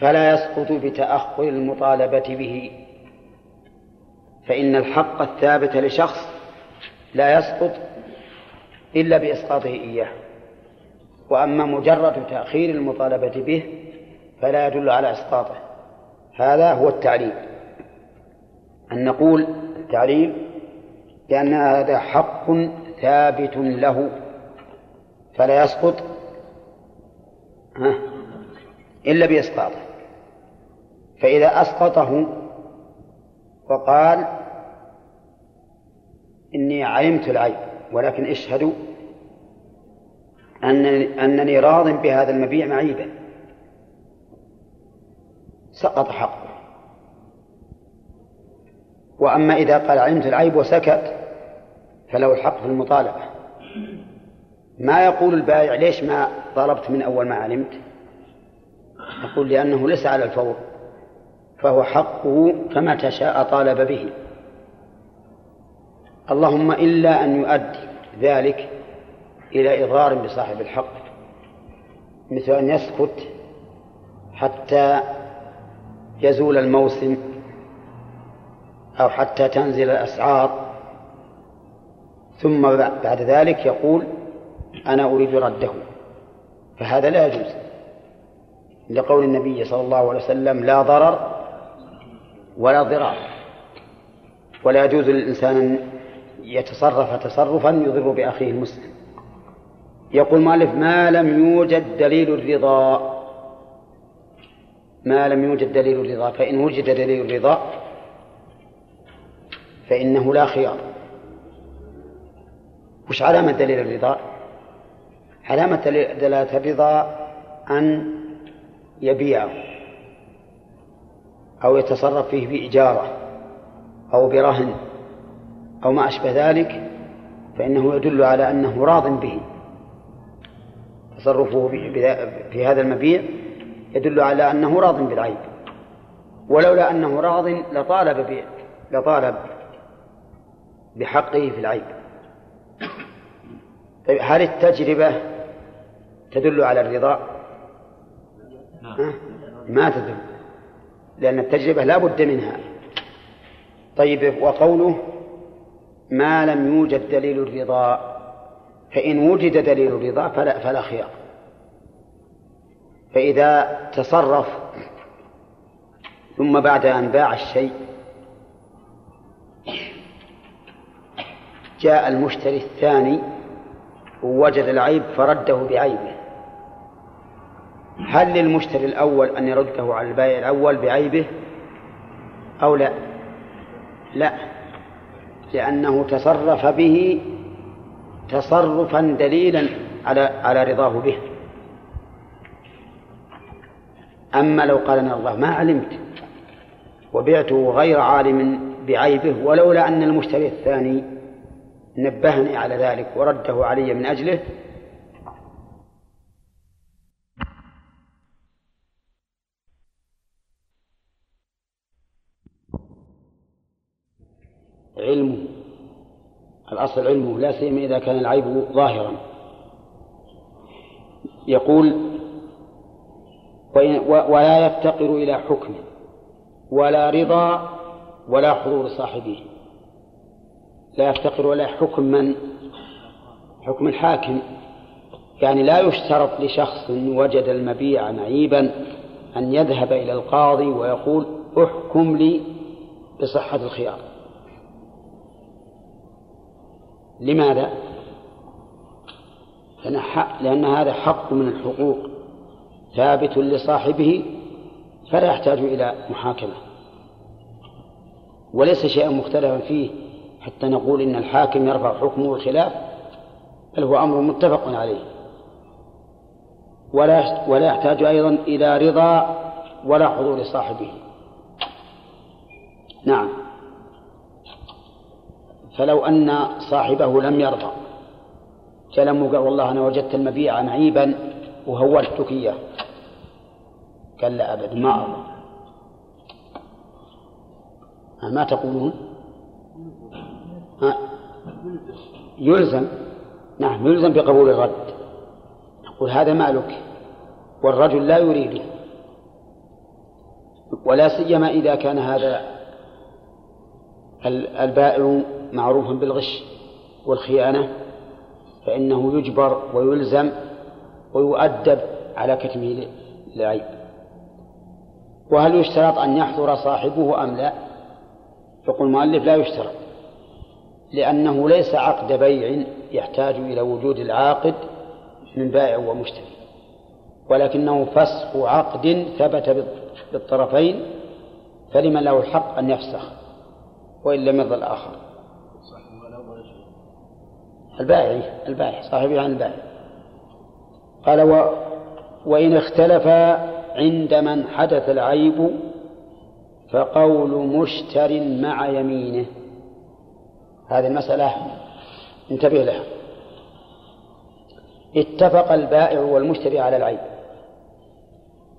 فلا يسقط بتأخر المطالبة به. فإن الحق الثابت لشخص لا يسقط إلا بإسقاطه إياه. وأما مجرد تأخير المطالبة به فلا يدل على إسقاطه. هذا هو التعليل أن نقول التعليل لأن هذا حق ثابت له. فلا يسقط. إلا بإسقاطه فإذا أسقطه وقال إني علمت العيب ولكن اشهدوا أنني, أنني راض بهذا المبيع معيبا. سقط حقه. وأما إذا قال علمت العيب وسكت فله الحق في المطالبة. ما يقول البائع ليش ما طلبت من أول ما علمت؟ يقول لأنه ليس على الفور فهو حقه فمتى شاء طالب به. اللهم إلا أن يؤدي ذلك إلى إضرار بصاحب الحق مثل أن يسكت حتى يزول الموسم أو حتى تنزل الأسعار ثم بعد ذلك يقول أنا أريد رده. فهذا لا يجوز. لقول النبي صلى الله عليه وسلم لا ضرر ولا ضرار. ولا يجوز للإنسان أن يتصرف تصرفا يضر بأخيه المسلم. يقول مالف ما لم يوجد دليل الرضا؟ ما لم يوجد دليل الرضا. فإن وجد دليل الرضا فإنه لا خيار. وش علامة دليل الرضا؟ علامة دلالة الرضا أن يبيعه أو يتصرف فيه بإجارة أو برهن أو ما أشبه ذلك فإنه يدل على أنه راض به. تصرفه في هذا المبيع يدل على أنه راض بالعيب. ولولا أنه راض لطالب لطالب بحقه في العيب. طيب هل التجربة تدل على الرضا؟ نعم. ما تدل لأن التجربة لا بد منها طيب وقوله ما لم يوجد دليل الرضا فإن وجد دليل الرضا فلا, فلا خيار فإذا تصرف ثم بعد أن باع الشيء جاء المشتري الثاني ووجد العيب فرده بعيبه. هل للمشتري الأول أن يرده على البائع الأول بعيبه أو لا؟ لا. لأنه تصرف به تصرفا دليلا على على رضاه به. أما لو قال أنا الله ما علمت وبعته غير عالم بعيبه ولولا أن المشتري الثاني نبهني على ذلك ورده علي من أجله. علمه الأصل علمه لا سيما إذا كان العيب ظاهرا. يقول ولا يفتقر إلى حكم ولا رضا ولا حضور صاحبه. لا يفتقر ولا حكم من؟ حكم الحاكم. يعني لا يشترط لشخص وجد المبيع معيبا أن يذهب إلى القاضي ويقول احكم لي بصحة الخيار. لماذا؟ لأن, لأن هذا حق من الحقوق ثابت لصاحبه فلا يحتاج إلى محاكمة. وليس شيئا مختلفا فيه حتى نقول إن الحاكم يرفع حكمه الخلاف بل هو أمر متفق عليه. ولا ولا يحتاج أيضا إلى رضا ولا حضور صاحبه. نعم. فلو أن صاحبه لم يرضى كلمه قال والله أنا وجدت المبيع معيبا وهولتك إياه. قال لا أبد ما أرضى. ما تقولون؟ يلزم. نعم يلزم بقبول الرد. نقول هذا مالك والرجل لا يريده ولا سيما إذا كان هذا البائع معروفا بالغش والخيانة فإنه يجبر ويلزم ويؤدب على كتمه العيب وهل يشترط أن يحضر صاحبه أم لا؟ يقول المؤلف لا يشترط. لأنه ليس عقد بيع يحتاج إلى وجود العاقد من بائع ومشتري ولكنه فسخ عقد ثبت بالطرفين فلمن له الحق أن يفسخ وإن لم يرضى الآخر البائع البائع صاحب عن البائع قال و وإن اختلف عند من حدث العيب فقول مشتر مع يمينه. هذه المسألة انتبه لها. اتفق البائع والمشتري على العيب.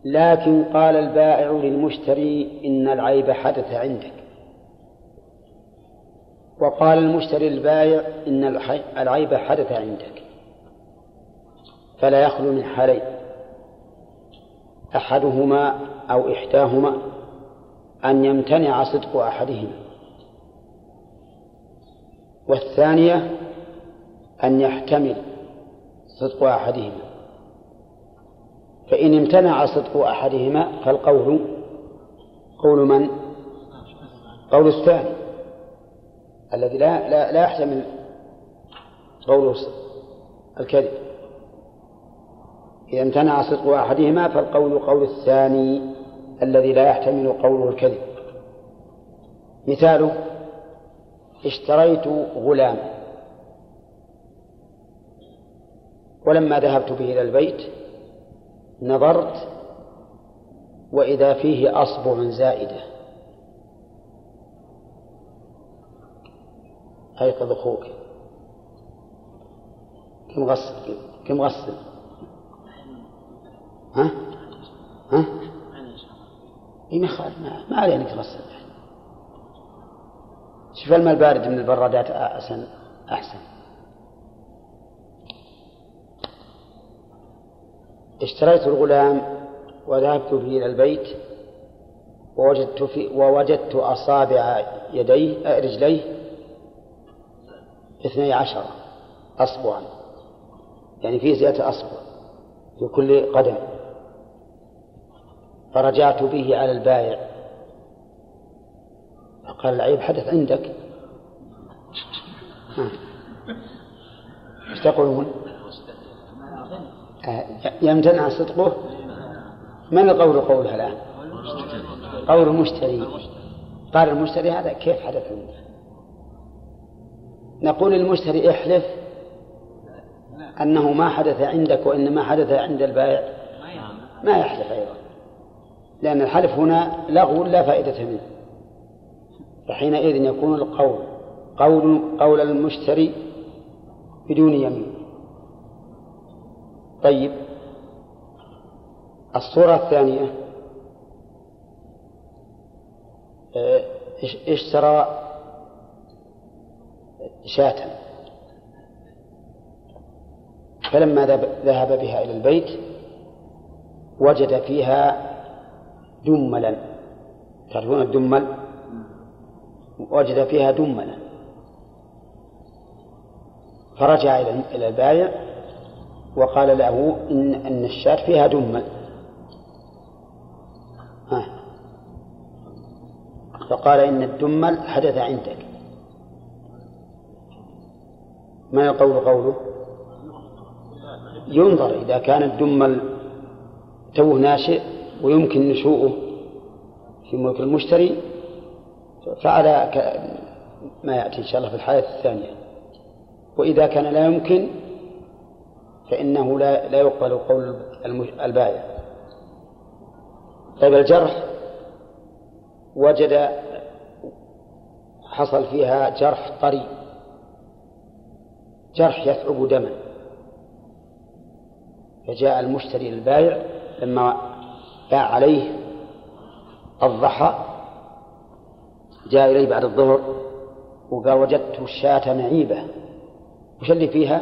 لكن قال البائع للمشتري إن العيب حدث عندك. وقال المشتري البائع إن العيب حدث عندك. فلا يخلو من حالين. أحدهما أو إحداهما أن يمتنع صدق أحدهما. والثانية أن يحتمل صدق أحدهما. فإن امتنع صدق أحدهما فالقول قول من؟ قول الثاني الذي لا لا, لا يحتمل قوله الكذب. إذا امتنع صدق أحدهما فالقول قول الثاني الذي لا يحتمل قوله الكذب. مثاله اشتريت غلاما ولما ذهبت به إلى البيت نظرت وإذا فيه أصبع زائدة. أيقظ أخوك كم غسل كم غسل ها؟ ها؟ اي ما ما, ما عليه انك تغسل شوف الماء البارد من البرادات احسن أحسن. اشتريت الغلام وذهبت به إلى البيت ووجدت في ووجدت أصابع يديه رجليه اثني عشر اصبعا. يعني في زيادة أصبع في كل قدم. فرجعت به على البائع. فقال العيب حدث عندك. إيش تقولون؟ آه، يمتنع صدقه؟ من القول قولها الآن؟ قول المشتري. قال المشتري هذا كيف حدث عنده؟ نقول المشتري احلف أنه ما حدث عندك وإنما حدث عند البائع. ما يحلف أيضا. لأن الحلف هنا لغو لا فائدة منه. فحينئذ يكون القول قول قول المشتري بدون يمين. طيب الصورة الثانية آه، اشترى شاة؟ فلما ذهب بها إلى البيت وجد فيها دملا. تعرفون الدمل؟ وجد فيها دملا فرجع إلى البايع وقال له إن أن الشاة فيها دمل ها. فقال إن الدمل حدث عندك. ما يقول قوله؟ ينظر إذا كان الدمل توه ناشئ ويمكن نشوءه في ملك المشتري فعلى ما يأتي إن شاء الله في الحالة الثانية. وإذا كان لا يمكن فإنه لا لا يقبل قول البائع طيب الجرح وجد حصل فيها جرح طري. جرح يثعب دما. فجاء المشتري للبائع لما باع عليه الضحى جاء إليه بعد الظهر وقال وجدت الشاة معيبة وش اللي فيها؟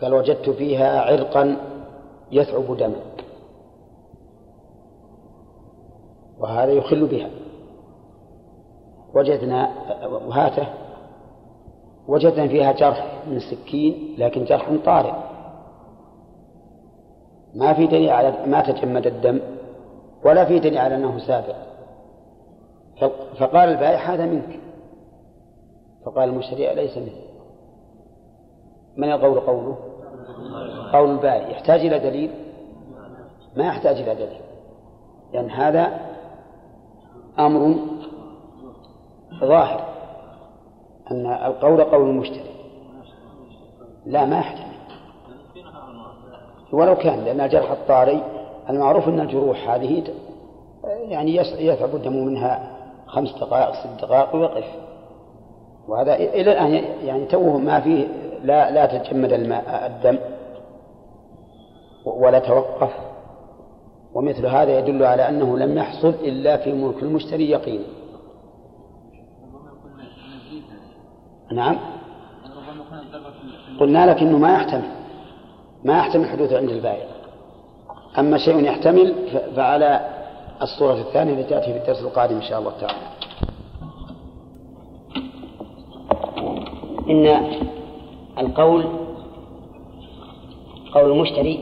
قال وجدت فيها عرقا يثعب دما وهذا يخل بها. وجدنا وهاته وجدنا فيها جرح من سكين لكن جرح طارئ. ما في دليل على ما تجمد الدم ولا في دليل على أنه سابق. فقال البائع هذا منك. فقال المشتري أليس منه من القول قوله؟ قول البائع. يحتاج إلى دليل؟ ما يحتاج إلى دليل لأن هذا أمر ظاهر أن القول قول المشتري. لا ما يحتاج. ولو كان لأن الجرح الطاري المعروف أن الجروح هذه يعني يثعب الدم منها خمس دقائق ست دقائق ويقف. وهذا إلى الآن يعني توه ما فيه لا لا تجمد الماء الدم ولا توقف. ومثل هذا يدل على أنه لم يحصل إلا في ملك المشتري يقينا نعم. قلنا لك إنه ما يحتمل ما يحتمل حدوثه عند البائع. أما شيء يحتمل فعلى الصورة الثانية التي تأتي في الدرس القادم إن شاء الله تعالى. إن القول قول المشتري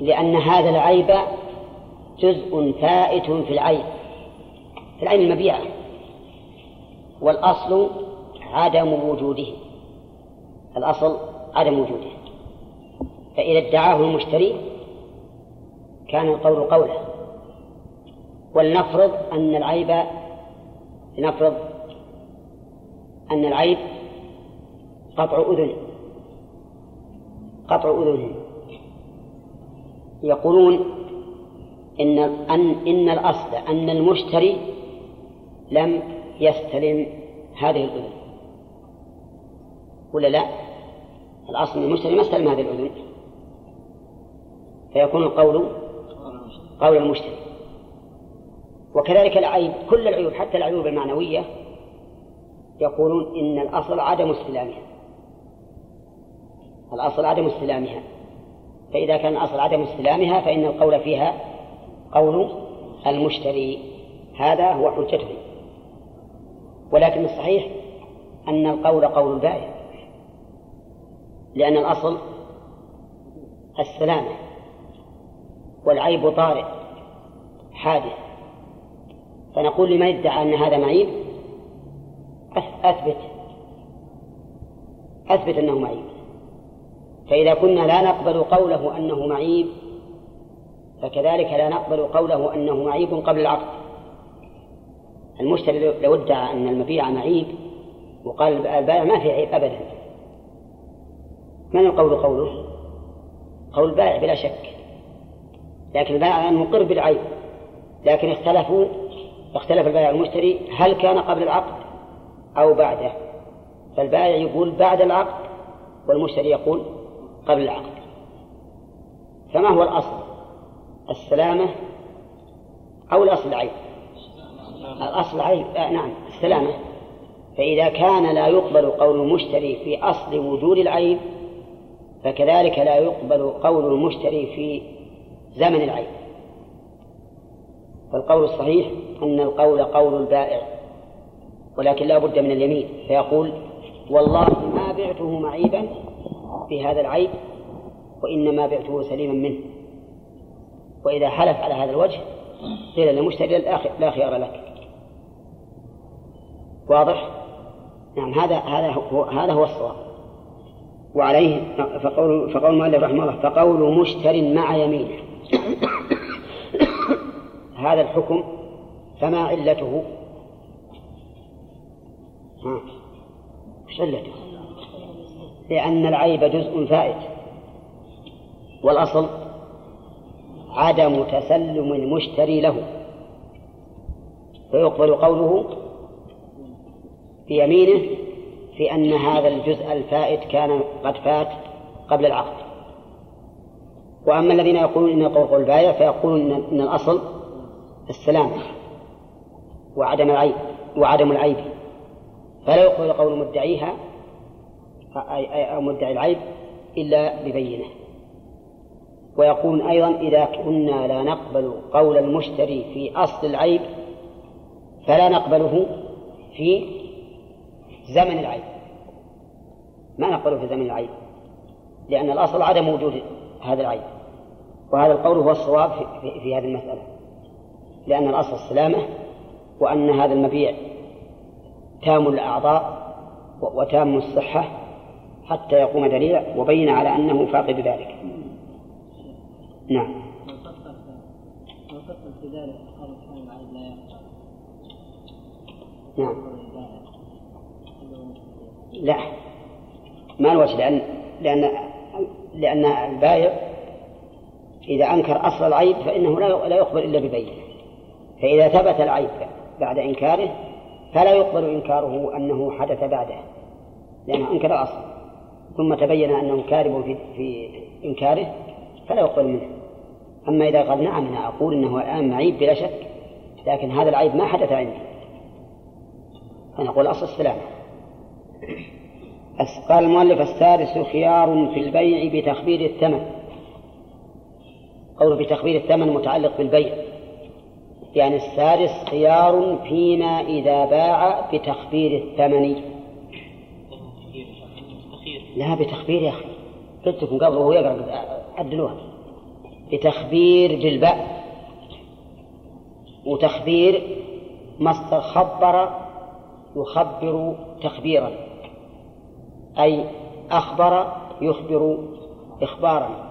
لأن هذا العيب جزء فائت في العين في العين المبيعة والأصل عدم وجوده الأصل عدم وجوده. فإذا ادعاه المشتري كان القول قوله. ولنفرض أن العيب لنفرض أن العيب قطع أذن. قطع أذن. يقولون إن أن إن الأصل أن المشتري لم يستلم هذه الأذن. ولا لا؟ الأصل المشتري ما استلم هذه الأذن. فيكون القول قول المشتري. وكذلك العيب كل العيوب حتى العيوب المعنوية يقولون إن الأصل عدم استلامها. الأصل عدم استلامها. فإذا كان الأصل عدم استلامها فإن القول فيها قول المشتري. هذا هو حجته ولكن الصحيح أن القول قول البائع لأن الأصل السلامة. والعيب طارئ حادث. فنقول لمن ادعى أن هذا معيب أثبت. أثبت أنه معيب فإذا كنا لا نقبل قوله أنه معيب فكذلك لا نقبل قوله أنه معيب قبل العقد المشتري لو ادعى أن المبيع معيب وقال البائع ما في عيب أبدا. من القول قوله؟ قول البائع بلا شك. لكن البائع مقر بالعيب. لكن اختلفوا اختلف البائع والمشتري هل كان قبل العقد أو بعده. فالبائع يقول بعد العقد والمشتري يقول قبل العقد. فما هو الأصل؟ السلامة أو الأصل العيب؟ الأصل عيب آه نعم السلامة. فإذا كان لا يقبل قول المشتري في أصل وجود العيب فكذلك لا يقبل قول المشتري في زمن العيب فالقول الصحيح أن القول قول البائع ولكن لا بد من اليمين فيقول والله ما بعته معيبا في هذا العيب وإنما بعته سليما منه. وإذا حلف على هذا الوجه قيل للمشتري لا خيار لك. واضح؟ نعم هذا هذا هو هذا هو الصواب. وعليه فقول فقول المؤلف رحمه الله فقول مشتر مع يمينه. هذا الحكم فما علته؟ ها وش علته؟ لأن العيب جزء فائت والأصل عدم تسلم المشتري له فيقبل قوله بيمينه في أن هذا الجزء الفائت كان قد فات قبل العقد وأما الذين يقولون إن قول البايع فيقولون إن الأصل السلامة وعدم العيب وعدم العيب. فلا يقبل قول مدعيها أو مدعي العيب إلا ببينة. ويقول أيضا إذا كنا لا نقبل قول المشتري في أصل العيب فلا نقبله في زمن العيب. ما نقبله في زمن العيب؟ لأن الأصل عدم وجود هذا العيب. وهذا القول هو الصواب في, هذه المسألة. لأن الأصل السلامة وأن هذا المبيع تام الأعضاء وتام الصحة حتى يقوم دليل وبين على أنه فاقد ذلك نعم. نعم. لا. ما الوجه لأن لأن لأن البائع إذا أنكر أصل العيب فإنه لا يقبل إلا ببينة. فإذا ثبت العيب بعد إنكاره فلا يقبل إنكاره أنه حدث بعده لأنه أنكر الأصل. ثم تبين أنه كاذب في, في إنكاره فلا يقبل منه. أما إذا قال نعم أنا أقول أنه الآن معيب بلا شك لكن هذا العيب ما حدث عندي. فنقول أصل السلامة قال المؤلف السادس خيار في البيع بتخبير الثمن. قول بتخبير الثمن متعلق بالبيع. يعني السادس خيار فيما إذا باع بتخبير الثمن. لا بتخبير يا أخي. قلت لكم قبل وهو يقرأ عدلوها. بتخبير بالباء وتخبير مصدر خبر يخبر تخبيرا. أي أخبر يخبر إخبارا.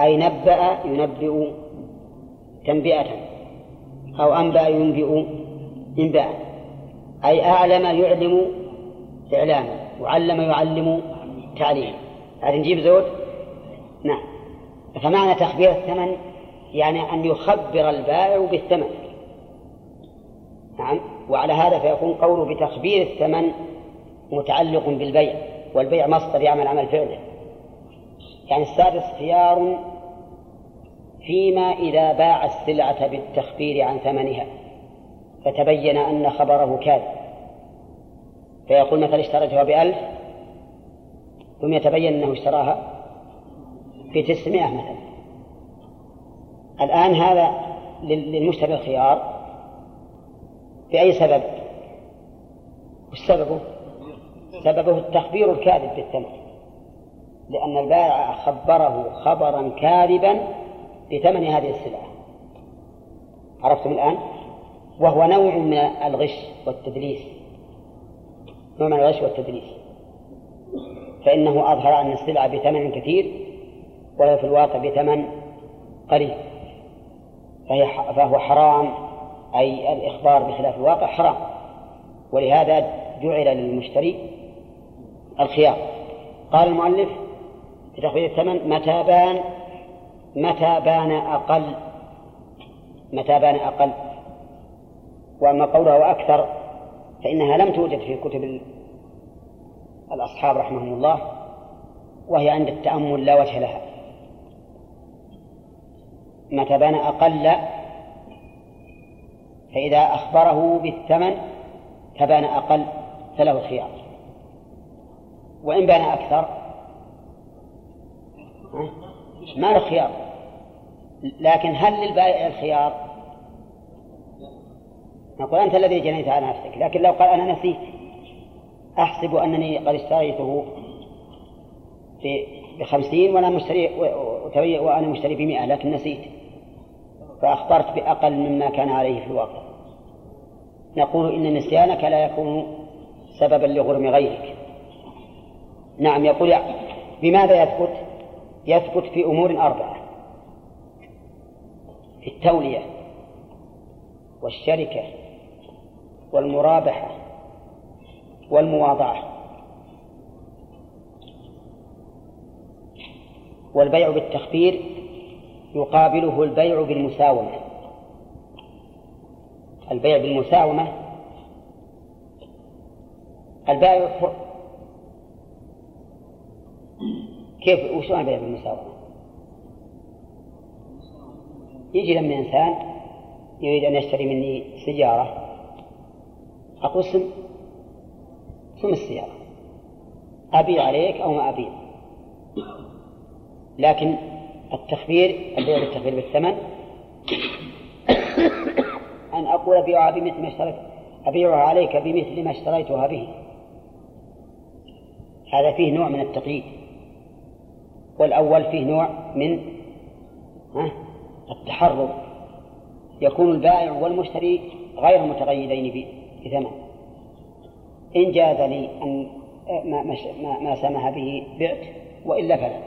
أي نبأ ينبئ تنبئة أو أنبأ ينبئ إنباء أي أعلم يعلم إعلاما وعلم يعلم تعليما هذا نجيب زود؟ نعم. فمعنى تخبير الثمن يعني أن يخبر البائع بالثمن. نعم. وعلى هذا فيكون قوله بتخبير الثمن متعلق بالبيع والبيع مصدر يعمل عمل فعله. يعني السادس خيار فيما إذا باع السلعة بالتخبير عن ثمنها فتبين أن خبره كاذب. فيقول مثلا اشتريتها بألف ثم يتبين أنه اشتراها بتسعمائة مثلا. الآن هذا للمشتري الخيار بأي سبب؟ وش سببه؟ سببه التخبير الكاذب بالثمن. لأن البائع خبره خبرا كاذبا بثمن هذه السلعة. عرفتم الآن؟ وهو نوع من الغش والتدليس. نوع من الغش والتدليس. فإنه أظهر أن السلعة بثمن كثير وهي في الواقع بثمن قليل. فهي فهو حرام أي الإخبار بخلاف الواقع حرام. ولهذا جعل للمشتري الخيار. قال المؤلف في تخفيض الثمن متى بان؟ متى بان أقل؟ متى بان أقل؟ وأما قوله أكثر فإنها لم توجد في كتب الأصحاب رحمهم الله وهي عند التأمل لا وجه لها. متى بان أقل؟ فإذا أخبره بالثمن فبان أقل فله الخيار. وإن بان أكثر ما له خيار. لكن هل للبائع الخيار؟ نقول أنت الذي جنيت على نفسك لكن لو قال أنا نسيت أحسب أنني قد اشتريته بخمسين وأنا مشتري وأنا مشتري بمئة لكن نسيت. فأخبرت بأقل مما كان عليه في الواقع. نقول إن نسيانك لا يكون سببا لغرم غيرك. نعم يقول بماذا يثبت؟ يثبت في أمور أربعة. في التولية والشركة والمرابحة والمواضعة والبيع بالتخبير يقابله البيع بالمساومة. البيع بالمساومة البائع كيف وش معنى البيع بالمساومة؟ يجي لما إنسان يريد أن يشتري مني سيارة أقول سم سم السيارة. أبيع عليك أو ما أبيع لكن التخبير البيع بالتخبير بالثمن أن أقول أبيعها بمثل ما اشتريت أبيعها عليك بمثل ما اشتريتها به. هذا فيه نوع من التقييد. والأول فيه نوع من التحرر يكون البائع والمشتري غير متقيدين بثمن إن جاز لي أن ما, ما, ما سمح به بعت وإلا فلا.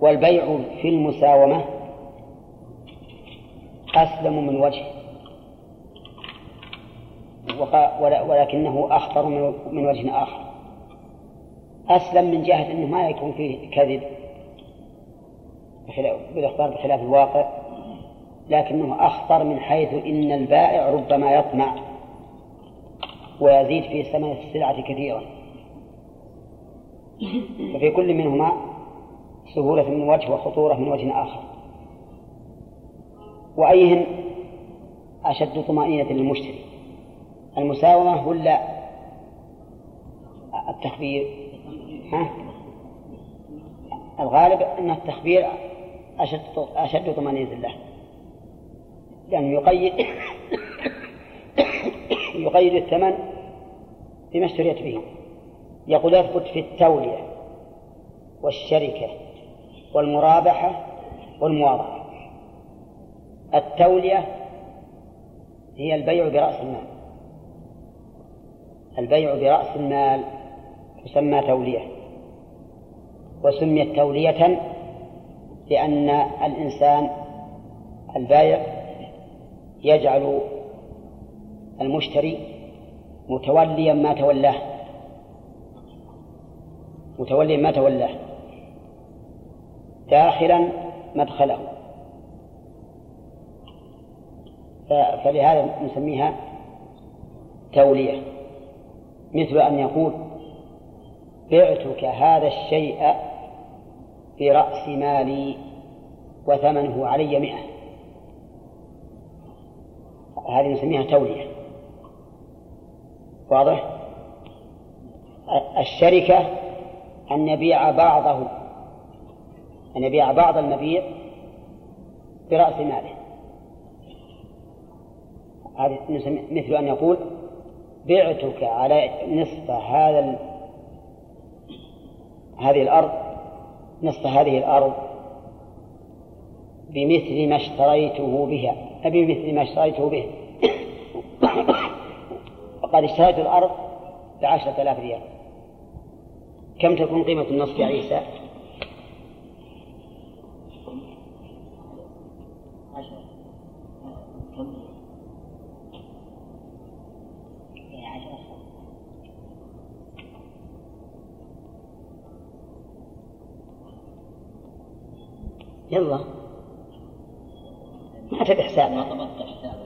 والبيع في المساومة أسلم من وجه. ولكنه أخطر من وجه آخر. أسلم من جهة أنه ما يكون فيه كذب بالإخبار بخلاف الواقع لكنه أخطر من حيث إن البائع ربما يطمع ويزيد في ثمن السلعة كثيرا. ففي كل منهما سهولة من وجه وخطورة من وجه آخر. وأيهن أشد طمأنينة للمشتري المساومة ولا التخبير؟ الغالب أن التخبير أشد أشد طمأنينة له لأنه يقيد يقيد الثمن بما اشتريت به. يقول يثبت في التولية والشركة والمرابحة والمواضعة. التولية هي البيع برأس المال. البيع برأس المال تسمى تولية. وسميت تولية لأن الإنسان البايع يجعل المشتري متوليا ما تولاه متوليا ما تولاه داخلا مدخله. فلهذا نسميها تولية. مثل أن يقول بعتك هذا الشيء برأس مالي وثمنه علي مئة هذه نسميها تولية واضح؟ الشركة أن يبيع بعضه أن يبيع بعض المبيع برأس ماله هذه مثل أن يقول بعتك على نصف هذا. هذه الأرض نصف هذه الأرض بمثل ما اشتريته بها بمثل ما اشتريته به وقد اشتريت الأرض بعشرة آلاف ريال كم تكون قيمة النصف يا عيسى؟ يلا ما تبي حساب ما طبقت حساب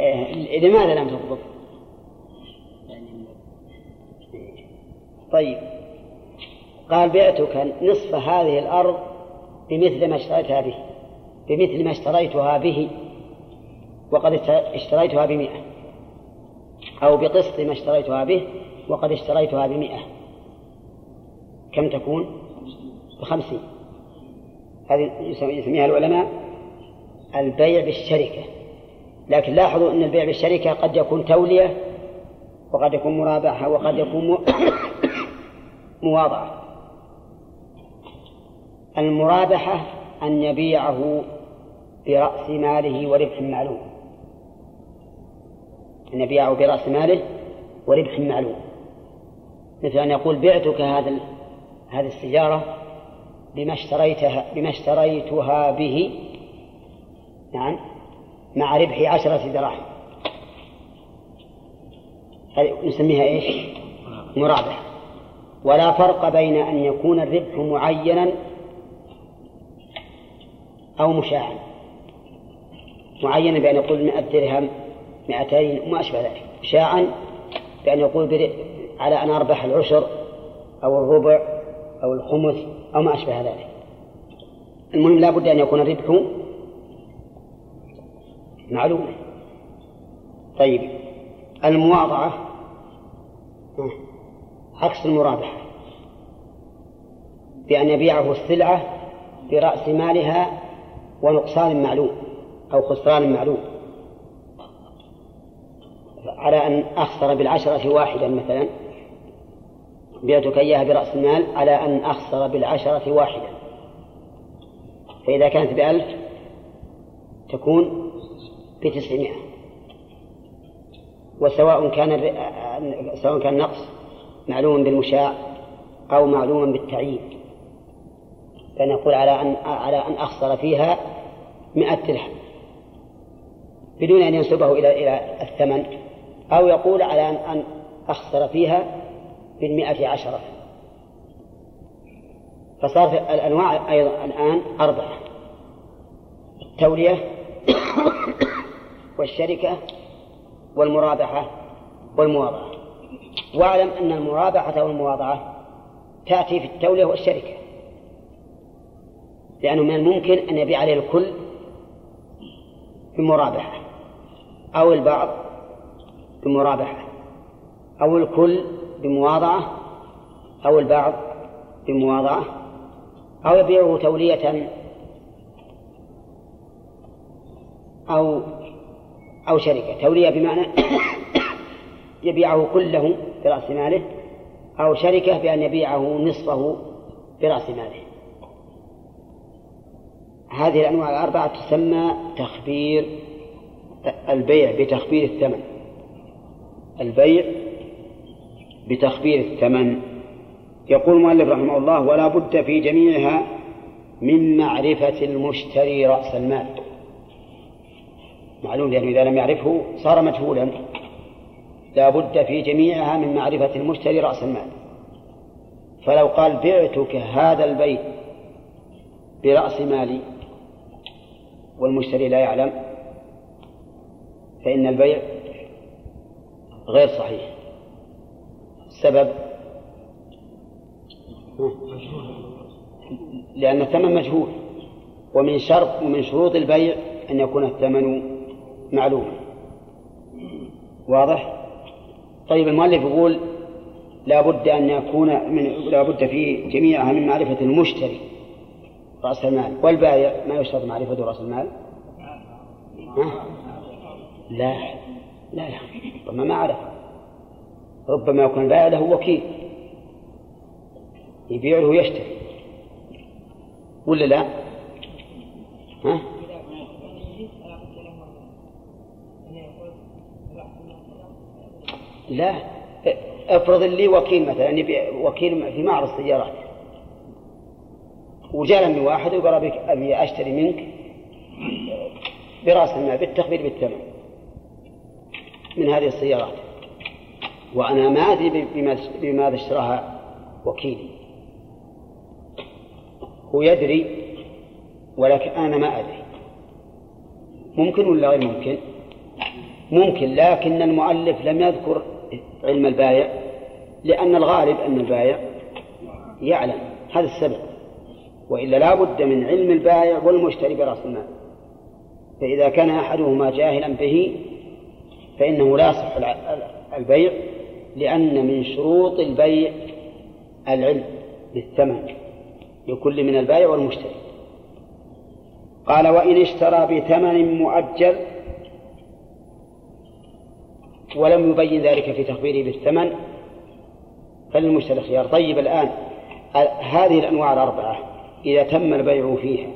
إيه، لماذا لم تضبط؟ طيب قال بعتك نصف هذه الأرض بمثل ما اشتريتها به بمثل ما اشتريتها به وقد اشتريتها بمئة أو بقسط ما اشتريتها به وقد اشتريتها بمئة. كم تكون؟ بخمسين. هذه يسميها العلماء البيع بالشركة. لكن لاحظوا أن البيع بالشركة قد يكون تولية وقد يكون مرابحة وقد يكون مواضعة. المرابحة أن يبيعه برأس ماله وربح معلوم أن يبيعه برأس ماله وربح معلوم مثل أن يقول بعتك هذا هذه السيارة بما اشتريتها بما اشتريتها به نعم مع ربح عشرة دراهم. نسميها إيش؟ مرابحة. ولا فرق بين أن يكون الربح معينا أو مشاعا معينا بأن يقول مئة درهم مئتين وما أشبه ذلك. مشاعا بأن يقول على أن أربح العشر أو الربع أو الخمس أو ما أشبه ذلك. المهم لا بد أن يكون الربح معلومة طيب. المواضعة عكس المرابحة. بأن يبيعه السلعة برأس مالها ونقصان معلوم أو خسران معلوم. على أن أخسر بالعشرة واحدا مثلا بعتك إياها برأس المال على أن أخسر بالعشرة واحدا. فإذا كانت بألف تكون بتسعمائة. وسواء كان سواء كان نقص معلوم بالمشاع أو معلوما بالتعيين. فنقول على أن على أن أخسر فيها مئة درهم بدون أن ينسبه إلى إلى الثمن أو يقول على أن أخسر فيها بالمئة عشرة. فصار الأنواع أيضا الآن أربعة التولية والشركة والمرابحة والمواضعة. واعلم أن المرابحة والمواضعة تأتي في التولية والشركة لأنه من الممكن أن يبيع عليه الكل بمرابحة أو البعض بمرابحة أو الكل بمواضعة أو البعض بمواضعة أو يبيعه تولية أو أو شركة. تولية بمعنى يبيعه كله برأس ماله أو شركة بأن يبيعه نصفه برأس ماله. هذه الأنواع الأربعة تسمى تخبير البيع بتخبير الثمن. البيع بتخبير الثمن. يقول المؤلف رحمه الله ولا بد في جميعها من معرفة المشتري رأس المال. معلوم لأنه إذا لم يعرفه صار مجهولا. لا بد في جميعها من معرفة المشتري رأس المال. فلو قال بعتك هذا البيت برأس مالي والمشتري لا يعلم فإن البيع غير صحيح. السبب لأن الثمن مجهول ومن شرط ومن شروط البيع أن يكون الثمن معلوما واضح؟ طيب المؤلف يقول لا بد أن يكون من لا بد في جميعها من معرفة المشتري. رأس المال والبائع ما يشترط معرفة رأس المال ها؟ لا لا لا ربما ما عرف ربما يكون البائع له وكيل يبيع له ويشتري ولا لا؟ ها؟ لا افرض لي وكيل مثلا وكيل في معرض سيارات من واحد وقال أبي أشتري منك برأس المال بالتخفيض بالثمن من هذه السيارات. وأنا ما أدري بماذا اشتراها وكيلي هو يدري ولكن أنا ما أدري. ممكن ولا غير ممكن؟ ممكن لكن المؤلف لم يذكر علم البايع لأن الغالب أن البايع يعلم. هذا السبب. وإلا لا بد من علم البايع والمشتري برأس المال. فإذا كان أحدهما جاهلا به فإنه لا يصح البيع لأن من شروط البيع العلم بالثمن لكل من البائع والمشتري. قال وإن اشترى بثمن مؤجل ولم يبين ذلك في تخبيره بالثمن فللمشتري خيار. طيب الآن هذه الأنواع الأربعة إذا تم البيع فيها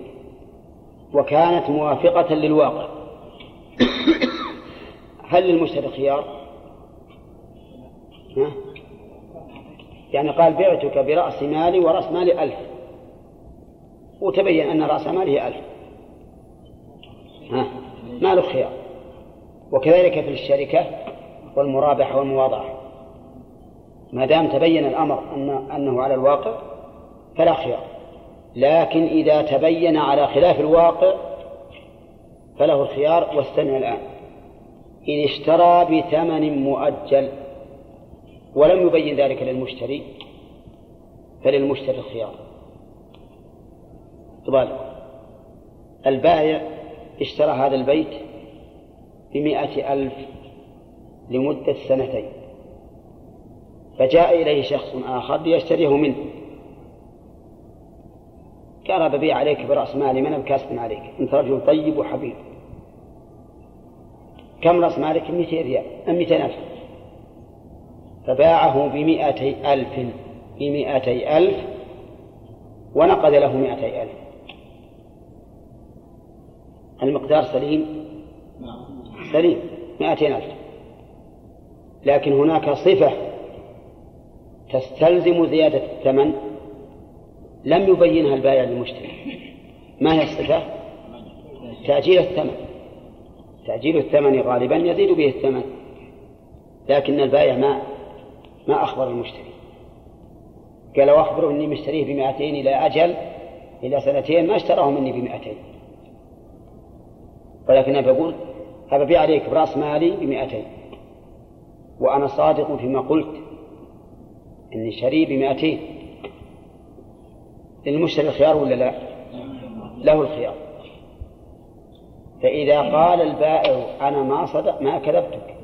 وكانت موافقة للواقع. هل للمشتري خيار؟ ها؟ يعني قال بعتك برأس مالي ورأس مالي ألف. وتبين أن رأس ماله ألف. ها؟ ما له خيار وكذلك في الشركة والمرابحة والمواضعة. ما دام تبين الأمر أن أنه على الواقع فلا خيار. لكن إذا تبين على خلاف الواقع فله الخيار واستمع الآن. إن اشترى بثمن مؤجل ولم يبين ذلك للمشتري فللمشتري الخيار. طبعا البائع اشترى هذا البيت بمئة ألف لمدة سنتين فجاء إليه شخص آخر ليشتريه منه. قال ببيع عليك برأس مالي من بكاسب عليك أنت رجل طيب وحبيب. كم رأس مالك؟ 200 ريال. 200 ألف. فباعه بمئتي ألف. بمئتي ألف. ونقد له مئتي ألف. المقدار سليم؟ سليم. مئتين ألف. لكن هناك صفة تستلزم زيادة الثمن. لم يبينها البائع للمشتري ما هي الصفة؟ تأجيل الثمن. تأجيل الثمن غالبا يزيد به الثمن لكن البائع ما ما أخبر المشتري. قال أخبره إني مشتريه بمائتين إلى أجل إلى سنتين ما اشتراه مني بمائتين ولكن أنا بقول أبيع عليك برأس مالي بمائتين وأنا صادق فيما قلت إني شري بمائتين للمشتري الخيار ولا لا؟ له الخيار فإذا قال البائع أنا ما صدق ما كذبتك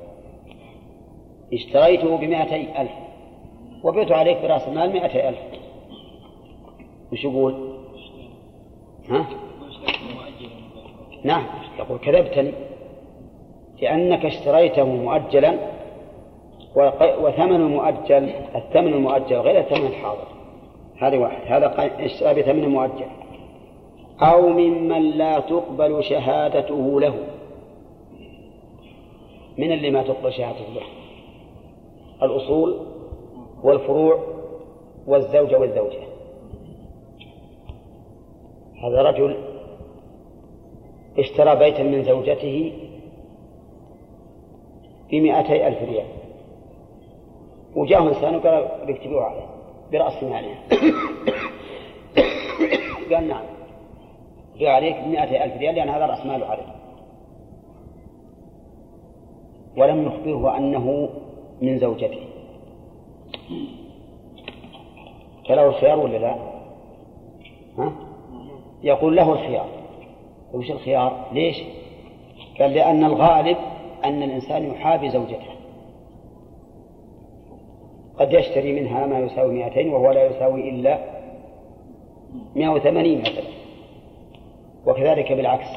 اشتريته بمائتي ألف وبيت عليك برأس المال مائتي ألف وش يقول؟ ها؟ نعم يقول كذبتني لأنك اشتريته مؤجلا وثمن المؤجل الثمن المؤجل غير الثمن الحاضر هذا واحد. هذا اشترى بثمن مؤجل أو ممن لا تقبل شهادته له. من اللي ما تقبل شهادته له؟ الأصول والفروع والزوجة والزوجة. هذا رجل اشترى بيتا من زوجته بمئتي ألف ريال. وجاءه إنسان وقال بيكتبوه عليه. برأس ماله قال نعم جاء عليك بمئتي ألف ريال لأن هذا رأس ماله عليه ولم نخبره أنه من زوجته فله الخيار ولا لا؟ ها؟ يقول له الخيار وش الخيار؟ ليش؟ قال لأن الغالب أن الإنسان يحابي زوجته قد يشتري منها ما يساوي 200 وهو لا يساوي إلا 180 مثلا. وكذلك بالعكس.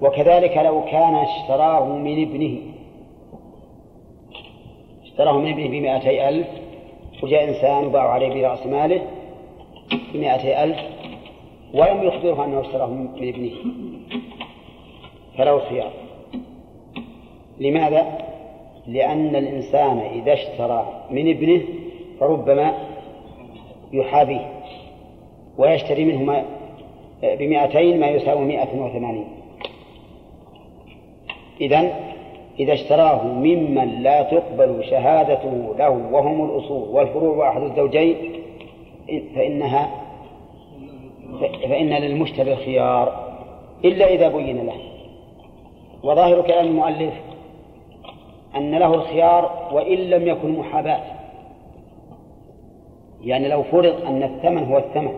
وكذلك لو كان اشتراه من ابنه. اشتراه من ابنه بمائتي ألف وجاء إنسان وباع عليه برأس ماله بمائتي ألف ولم يخبره أنه اشتراه من ابنه. فله خيار لماذا؟ لأن الإنسان إذا اشترى من ابنه فربما يحابيه ويشتري منه ما بمئتين ما يساوي مئة وثمانين. إذن إذا اشتراه ممن لا تقبل شهادته له وهم الأصول والفروع وأحد الزوجين فإنها فإن للمشتري الخيار إلا إذا بين له. وظاهر كلام المؤلف أن له الخيار وإن لم يكن محاباة. يعني لو فرض أن الثمن هو الثمن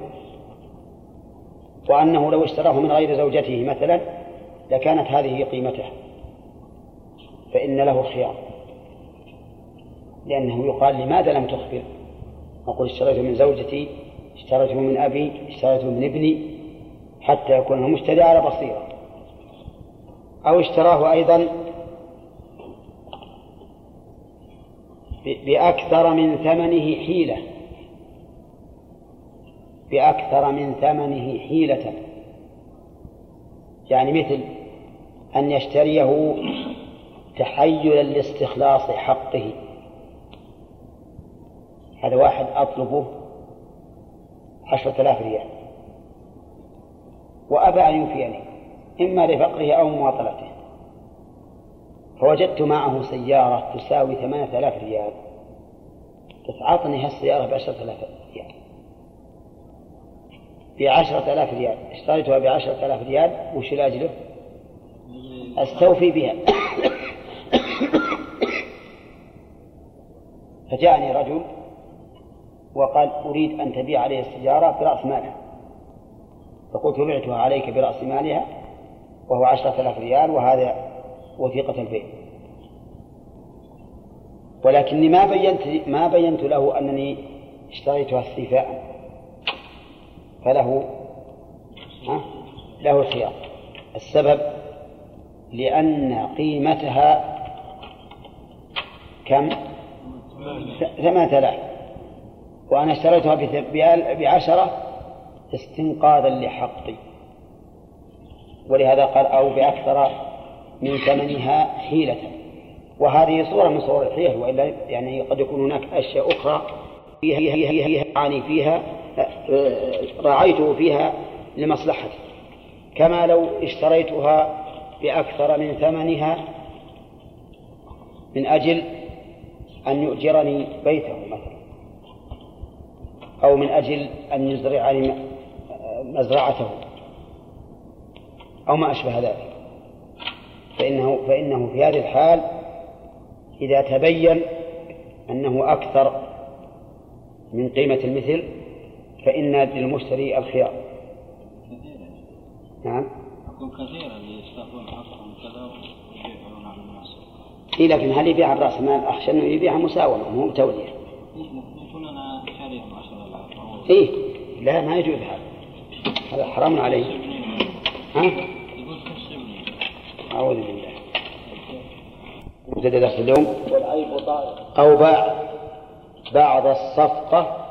وأنه لو اشتراه من غير زوجته مثلا لكانت هذه قيمته فإن له خيار لأنه يقال لماذا لم تخبر؟ أقول اشتريته من زوجتي اشتريته من أبي اشتريته من ابني حتى يكون المشتري على بصيرة أو اشتراه أيضا بأكثر من ثمنه حيلة. بأكثر من ثمنه حيلة. يعني مثل أن يشتريه تحيلا لاستخلاص حقه. هذا واحد أطلبه عشرة آلاف ريال. وأبى أن يوفيني إما لفقره أو مواطلته فوجدت معه سيارة تساوي ثمانية آلاف ريال. قلت أعطني هالسيارة بعشرة آلاف ريال. بعشرة آلاف ريال. اشتريتها بعشرة آلاف ريال وش لأجله أستوفي بها. فجاءني رجل وقال أريد أن تبيع علي السيارة برأس مالها فقلت بعتها عليك برأس مالها وهو عشرة آلاف ريال وهذا وثيقة البيع ولكني ما بينت ما بينت له أنني اشتريتها استيفاء. فله ها له الخيار. السبب لأن قيمتها كم؟ ثمانية آلاف. وأنا اشتريتها بعشرة استنقاذا لحقي. ولهذا قال أو بأكثر من ثمنها حيلة. وهذه صورة من صور الحيل وإلا يعني قد يكون هناك أشياء أخرى فيها فيها يعني فيها راعيته فيها لمصلحتي كما لو اشتريتها بأكثر من ثمنها من أجل أن يؤجرني بيته مثلا أو من أجل أن يزرعني مزرعته أو ما أشبه ذلك. فإنه فإنه في هذه الحال إذا تبين أنه أكثر من قيمة المثل فإن للمشتري الخيار. نعم. أقول كثيرا يستخدمون حقهم كذا ويبيعون على الناس. إيه لكن هل يبيعها برأس مال أخشى أنه يبيعها مساومة مو بتولية يكون أنا شاريهم 10000 إيه لا ما يجوز هذا. هذا حرام عليه. ها؟ أعوذ بالله. ابتدى درس اليوم. أو باع بعض الصفقة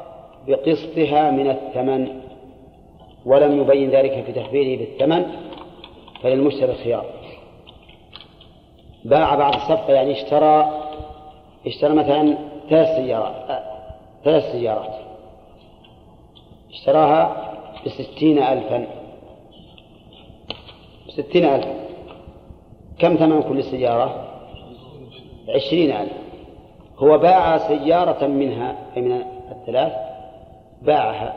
بقسطها من الثمن ولم يبين ذلك في تخبيره بالثمن فللمشتري الخيار. باع بعض الصفقة يعني اشترى اشترى مثلا ثلاث سيارات. ثلاث سيارات. اشتراها بستين ألفا. بستين ألفا. كم ثمن كل سيارة؟ عشرين ألف. هو باع سيارة منها أي من الثلاث باعها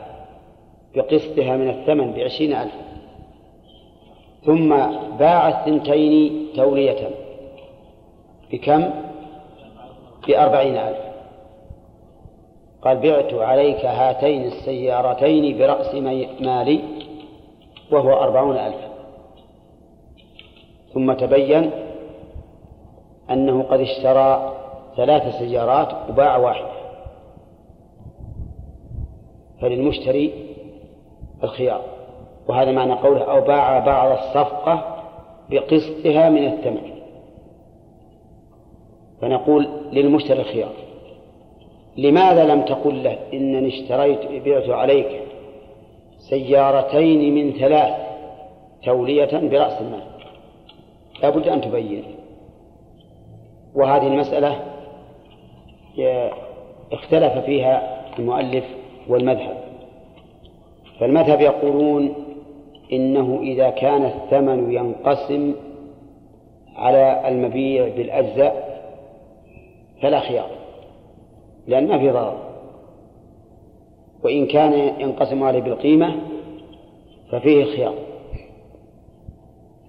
بقسطها من الثمن بعشرين ألف. ثم باع الثنتين تولية بكم؟ بأربعين ألف. قال بعت عليك هاتين السيارتين برأس مالي وهو أربعون ألفا ثم تبين أنه قد اشترى ثلاث سيارات وباع واحدة. فللمشتري الخيار. وهذا معنى قوله أو باع بعض الصفقة بقسطها من الثمن. فنقول للمشتري الخيار لماذا لم تقل له إنني اشتريت بعت عليك سيارتين من ثلاث تولية برأس المال؟ لا بد أن تبين. وهذه المسألة اختلف فيها المؤلف والمذهب. فالمذهب يقولون إنه إذا كان الثمن ينقسم على المبيع بالأجزاء فلا خيار لأن ما في ضرر. وإن كان ينقسم عليه بالقيمة ففيه خيار.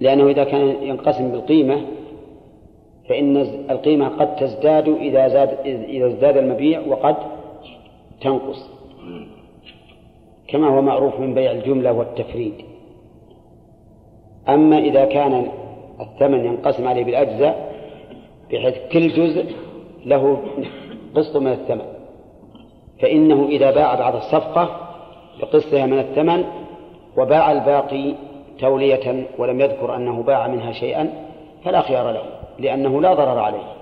لأنه إذا كان ينقسم بالقيمة فإن القيمة قد تزداد إذا زاد إذا ازداد المبيع وقد تنقص. كما هو معروف من بيع الجملة والتفريد. أما إذا كان الثمن ينقسم عليه بالأجزاء بحيث كل جزء له قسط من الثمن. فإنه إذا باع بعض الصفقة بقسطها من الثمن وباع الباقي تولية ولم يذكر أنه باع منها شيئا فلا خيار له لأنه لا ضرر عليه.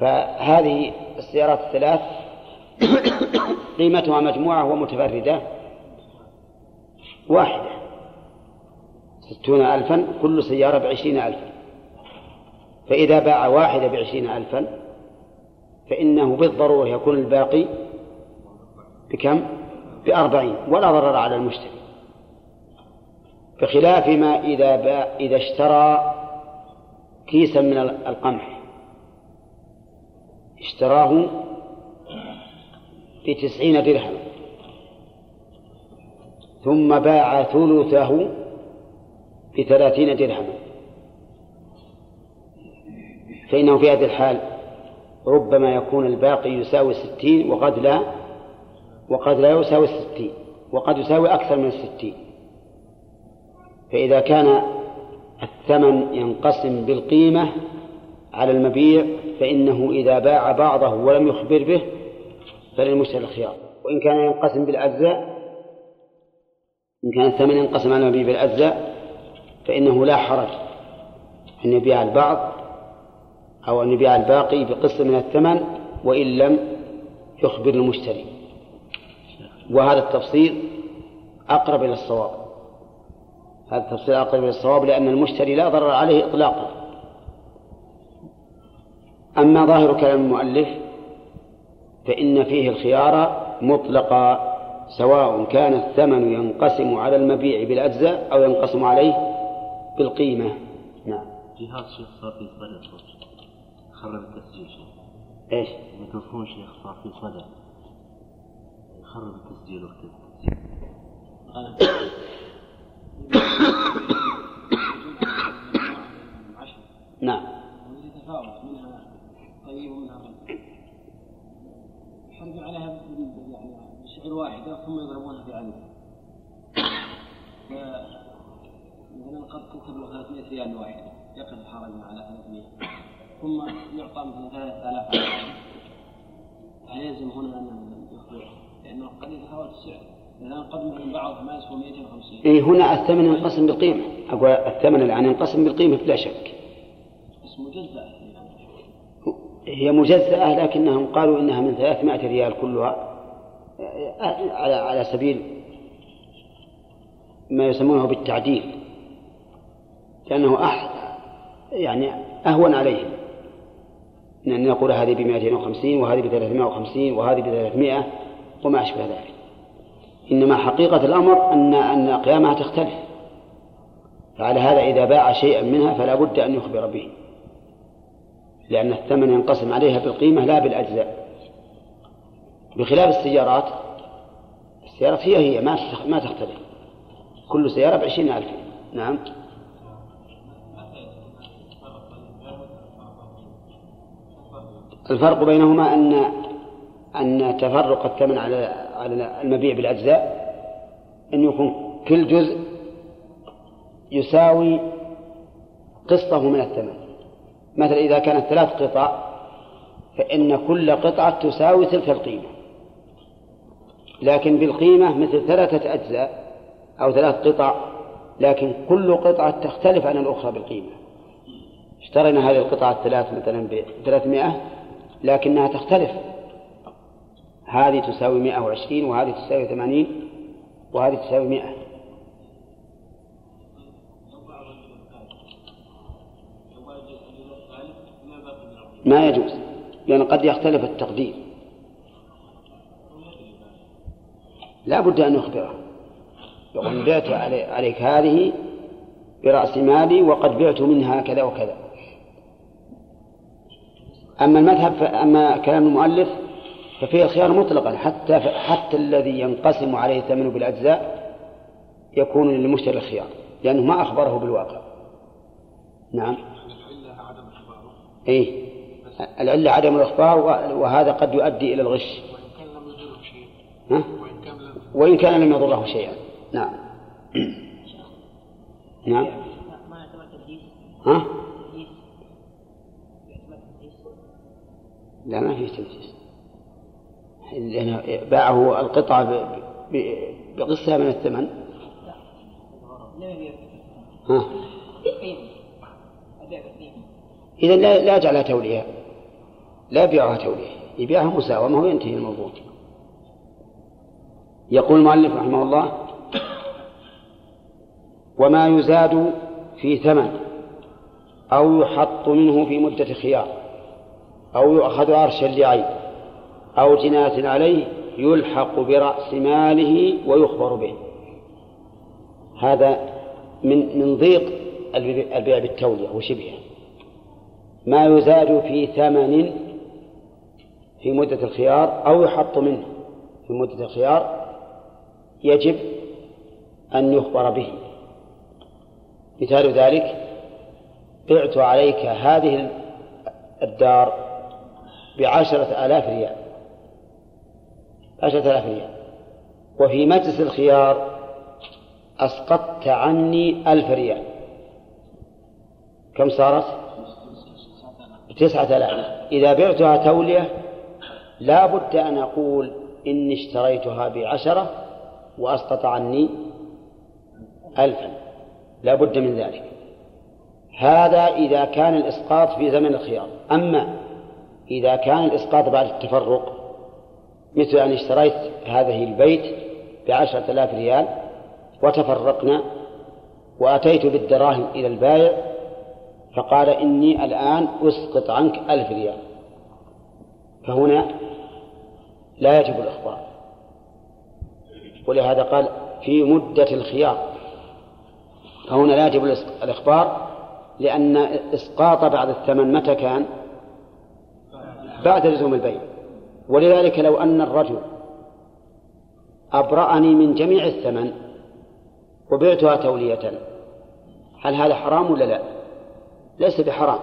فهذه السيارات الثلاث قيمتها مجموعة ومتفردة. واحدة ستون ألفا كل سيارة بعشرين ألفا. فإذا باع واحدة بعشرين ألفا فإنه بالضرورة يكون الباقي بكم؟ بأربعين ولا ضرر على المشتري. بخلاف ما إذا باع إذا اشترى كيسا من القمح. اشتراه بتسعين درهم ثم باع ثلثه بثلاثين درهما. فإنه في هذه الحال ربما يكون الباقي يساوي ستين وقد لا وقد لا يساوي الستين وقد يساوي أكثر من الستين فإذا كان الثمن ينقسم بالقيمة على المبيع فإنه إذا باع بعضه ولم يخبر به فللمشتري الخيار. وإن كان ينقسم بالأجزاء إن كان الثمن ينقسم على المبيع بالأجزاء فإنه لا حرج أن يبيع البعض أو أن يبيع الباقي بقسط من الثمن وإن لم يخبر المشتري. وهذا التفصيل أقرب إلى الصواب. هذا التفصيل أقرب الصواب لأن المشتري لا ضرر عليه إطلاقا. أما ظاهر كلام المؤلف فإن فيه الخيار مطلقا سواء كان الثمن ينقسم على المبيع بالأجزاء أو ينقسم عليه بالقيمة. نعم. جهاز شيخ صار في صدى خرب التسجيل شيخ. إيش؟ الميكروفون شيخ صار في صدى خرب التسجيل وقت نعم. يحرجون عليها يعني بشعر ثم يضربونها في علم مثلا قد تكتب 300 ريال واحدة يقف الحرج على 300 ثم يعطى مثلا 3000 هل يلزم هنا أن يخبر لأنه قد يتفاوت السعر. مثلا قد مثلا بعض ما يسوى 250 إيه هنا الثمن ينقسم بالقيمة. أقول الثمن الآن ينقسم بالقيمة بلا شك. بس مجزأ هي مجزأة لكنهم قالوا إنها من 300 ريال كلها. على على سبيل ما يسمونه بالتعديل. لأنه أح يعني أهون عليهم. من أن نقول هذه ب 250 وهذه ب 350 وهذه ب 300 وما أشبه ذلك. إنما حقيقة الأمر أن أن قيامها تختلف. فعلى هذا إذا باع شيئا منها فلا بد أن يخبر به. لأن الثمن ينقسم عليها بالقيمة لا بالأجزاء. بخلاف السيارات السيارات هي هي ما ما تختلف. كل سيارة بعشرين ألف. نعم. الفرق بينهما أن أن تفرق الثمن على على المبيع بالأجزاء أن يكون كل جزء يساوي قسطه من الثمن. مثلا إذا كانت ثلاث قطع فإن كل قطعة تساوي تلك القيمة. لكن بالقيمة مثل ثلاثة أجزاء أو ثلاث قطع لكن كل قطعة تختلف عن الأخرى بالقيمة. اشترينا هذه القطعة الثلاث مثلا ب 300 لكنها تختلف. هذه تساوي 120 وهذه تساوي 80 وهذه تساوي 100 ما يجوز لأن قد يختلف التقدير. لا بد أن نخبره يقول بعت عليك هذه برأس مالي وقد بعت منها كذا وكذا. أما المذهب أما كلام المؤلف ففيه الخيار مطلقا حتى حتى الذي ينقسم عليه الثمن بالأجزاء يكون للمشتري الخيار لأنه ما أخبره بالواقع. نعم. إيه. العلة عدم الإخبار وهذا قد يؤدي إلى الغش. ها؟ وإن كان لم يضره شيئا. نعم. نعم. ها؟ لا ما في تنفيس لأنه باعه القطعة بقصها من الثمن. ها. إذا لا لا يجعلها تولية. لا يبيعها تولية. يبيعها مساومة وينتهي الموضوع. يقول المؤلف رحمه الله وما يزاد في ثمن أو يحط منه في مدة خيار أو يؤخذ عرشا لعيب أو جناية عليه يلحق برأس ماله ويخبر به. هذا من من ضيق البيع بالتولية وشبهه. ما يزاد في ثمن في مدة الخيار أو يحط منه في مدة الخيار يجب أن يخبر به. مثال ذلك بعت عليك هذه الدار بعشرة آلاف ريال. عشرة آلاف ريال وفي مجلس الخيار أسقطت عني ألف ريال. كم صارت؟ تسعة آلاف. إذا بعتها تولية لا بد أن أقول إني اشتريتها بعشرة وأسقط عني ألفا. لا بد من ذلك. هذا إذا كان الإسقاط في زمن الخيار. أما إذا كان الإسقاط بعد التفرق مثل أن اشتريت هذه البيت بعشرة آلاف ريال وتفرقنا وأتيت بالدراهم إلى البائع فقال إني الآن أسقط عنك ألف ريال. فهنا لا يجب الإخبار. ولهذا قال في مدة الخيار. فهنا لا يجب الإخبار لأن إسقاط بعد الثمن متى كان؟ بعد لزوم البيع. ولذلك لو أن الرجل أبرأني من جميع الثمن وبعتها تولية هل هذا حرام ولا لا؟ ليس بحرام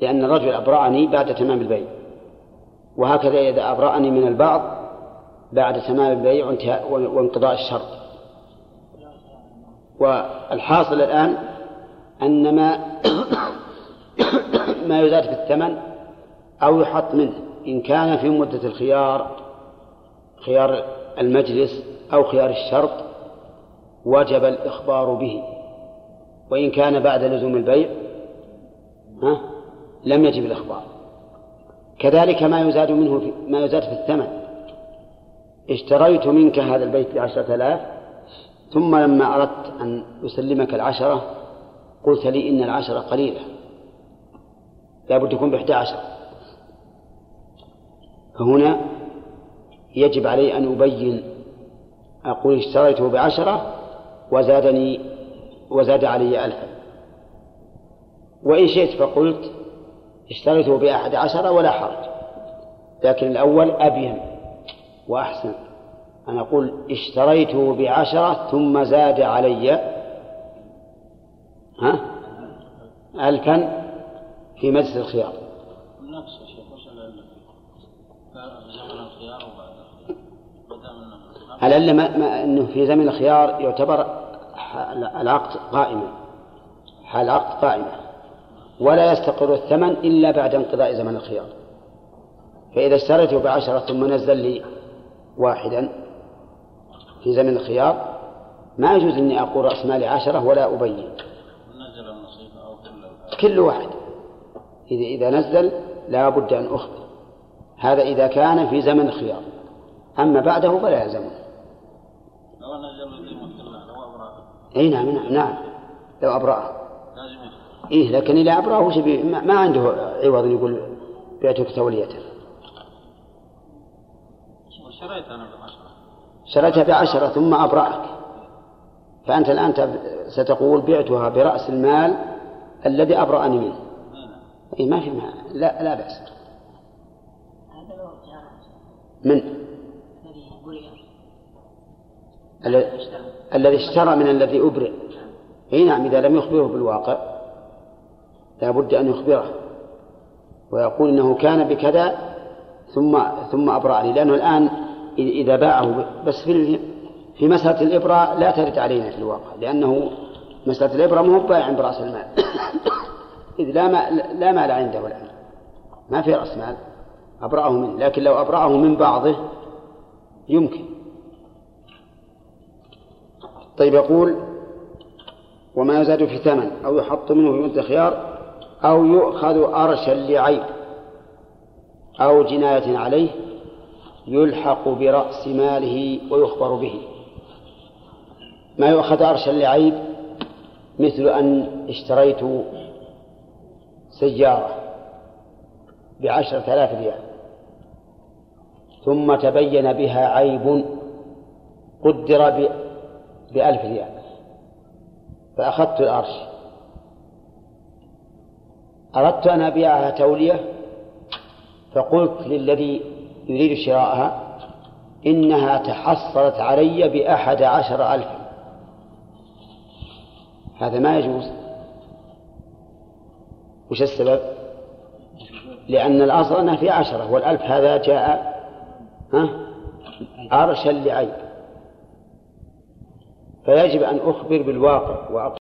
لأن الرجل أبرأني بعد تمام البيع. وهكذا إذا أبرأني من البعض بعد تمام البيع وانقضاء الشرط. والحاصل الآن أن ما ما يزاد في الثمن أو يحط منه. إن كان في مدة الخيار خيار المجلس أو خيار الشرط وجب الإخبار به. وإن كان بعد لزوم البيع ها لم يجب الإخبار. كذلك ما يزاد منه في ما يزاد في الثمن. اشتريت منك هذا البيت بعشرة آلاف ثم لما أردت أن أسلمك العشرة قلت لي إن العشرة قليلة. لابد تكون بإحدى عشر. فهنا يجب علي أن أبين أقول اشتريته بعشرة وزادني وزاد علي ألفا وإن شئت فقلت اشتريته بأحد عشر ولا حرج لكن الأول أبين وأحسن. أن أقول اشتريته بعشرة ثم زاد علي. ها؟ ألفا في مجلس الخيار نفس الشيء وش على ألا ما أنه في زمن الخيار يعتبر العقد قائما. العقد قائمة ولا يستقر الثمن إلا بعد انقضاء زمن الخيار. فإذا اشتريته بعشرة ثم نزل لي واحدا في زمن الخيار ما يجوز أني أقول رأس مالي عشرة ولا أبين كل واحد. إذا إذا نزل لا بد أن أخبر. هذا إذا كان في زمن الخيار. أما بعده فلا يلزمه. أي نعم نعم, نعم. لو أبرأه لازم إيه لكن إذا أبرأه وش ما عنده عوض يقول بعتك تولية وشريت أنا بعشرة. شريتها بعشرة ثم أبرأك. فأنت الآن تب- ستقول بعتها برأس المال الذي أبرأني منه. إيه ما في ما لا لا بأس. هذا لو جاء من الذي برئ الذي اشترى من الذي أبرئ. إي نعم إذا لم يخبره بالواقع لا بد أن يخبره ويقول إنه كان بكذا ثم ثم أبرأني لأنه الآن إذا باعه بس في في مسألة الابراء لا ترد علينا في الواقع لأنه مسألة الابراء مو بائع برأس المال. إذ لا مال لا مال عنده الآن ما في رأس مال أبرأه منه لكن لو أبرأه من بعضه يمكن. طيب يقول وما يزاد في ثمن أو يحط منه في خيار أو يؤخذ أرشا لعيب أو جناية عليه يلحق برأس ماله ويخبر به. ما يؤخذ أرشا لعيب؟ مثل أن اشتريت سيارة بعشرة آلاف ريال ثم تبين بها عيب قدر بألف ريال. فأخذت الأرش أردت أن أبيعها تولية فقلت للذي يريد شراءها إنها تحصلت علي بأحد عشر ألفا هذا ما يجوز. وش السبب؟ لأن الأصل أنها في عشرة والألف هذا جاء ها؟ أرشا لعيب فيجب أن أخبر بالواقع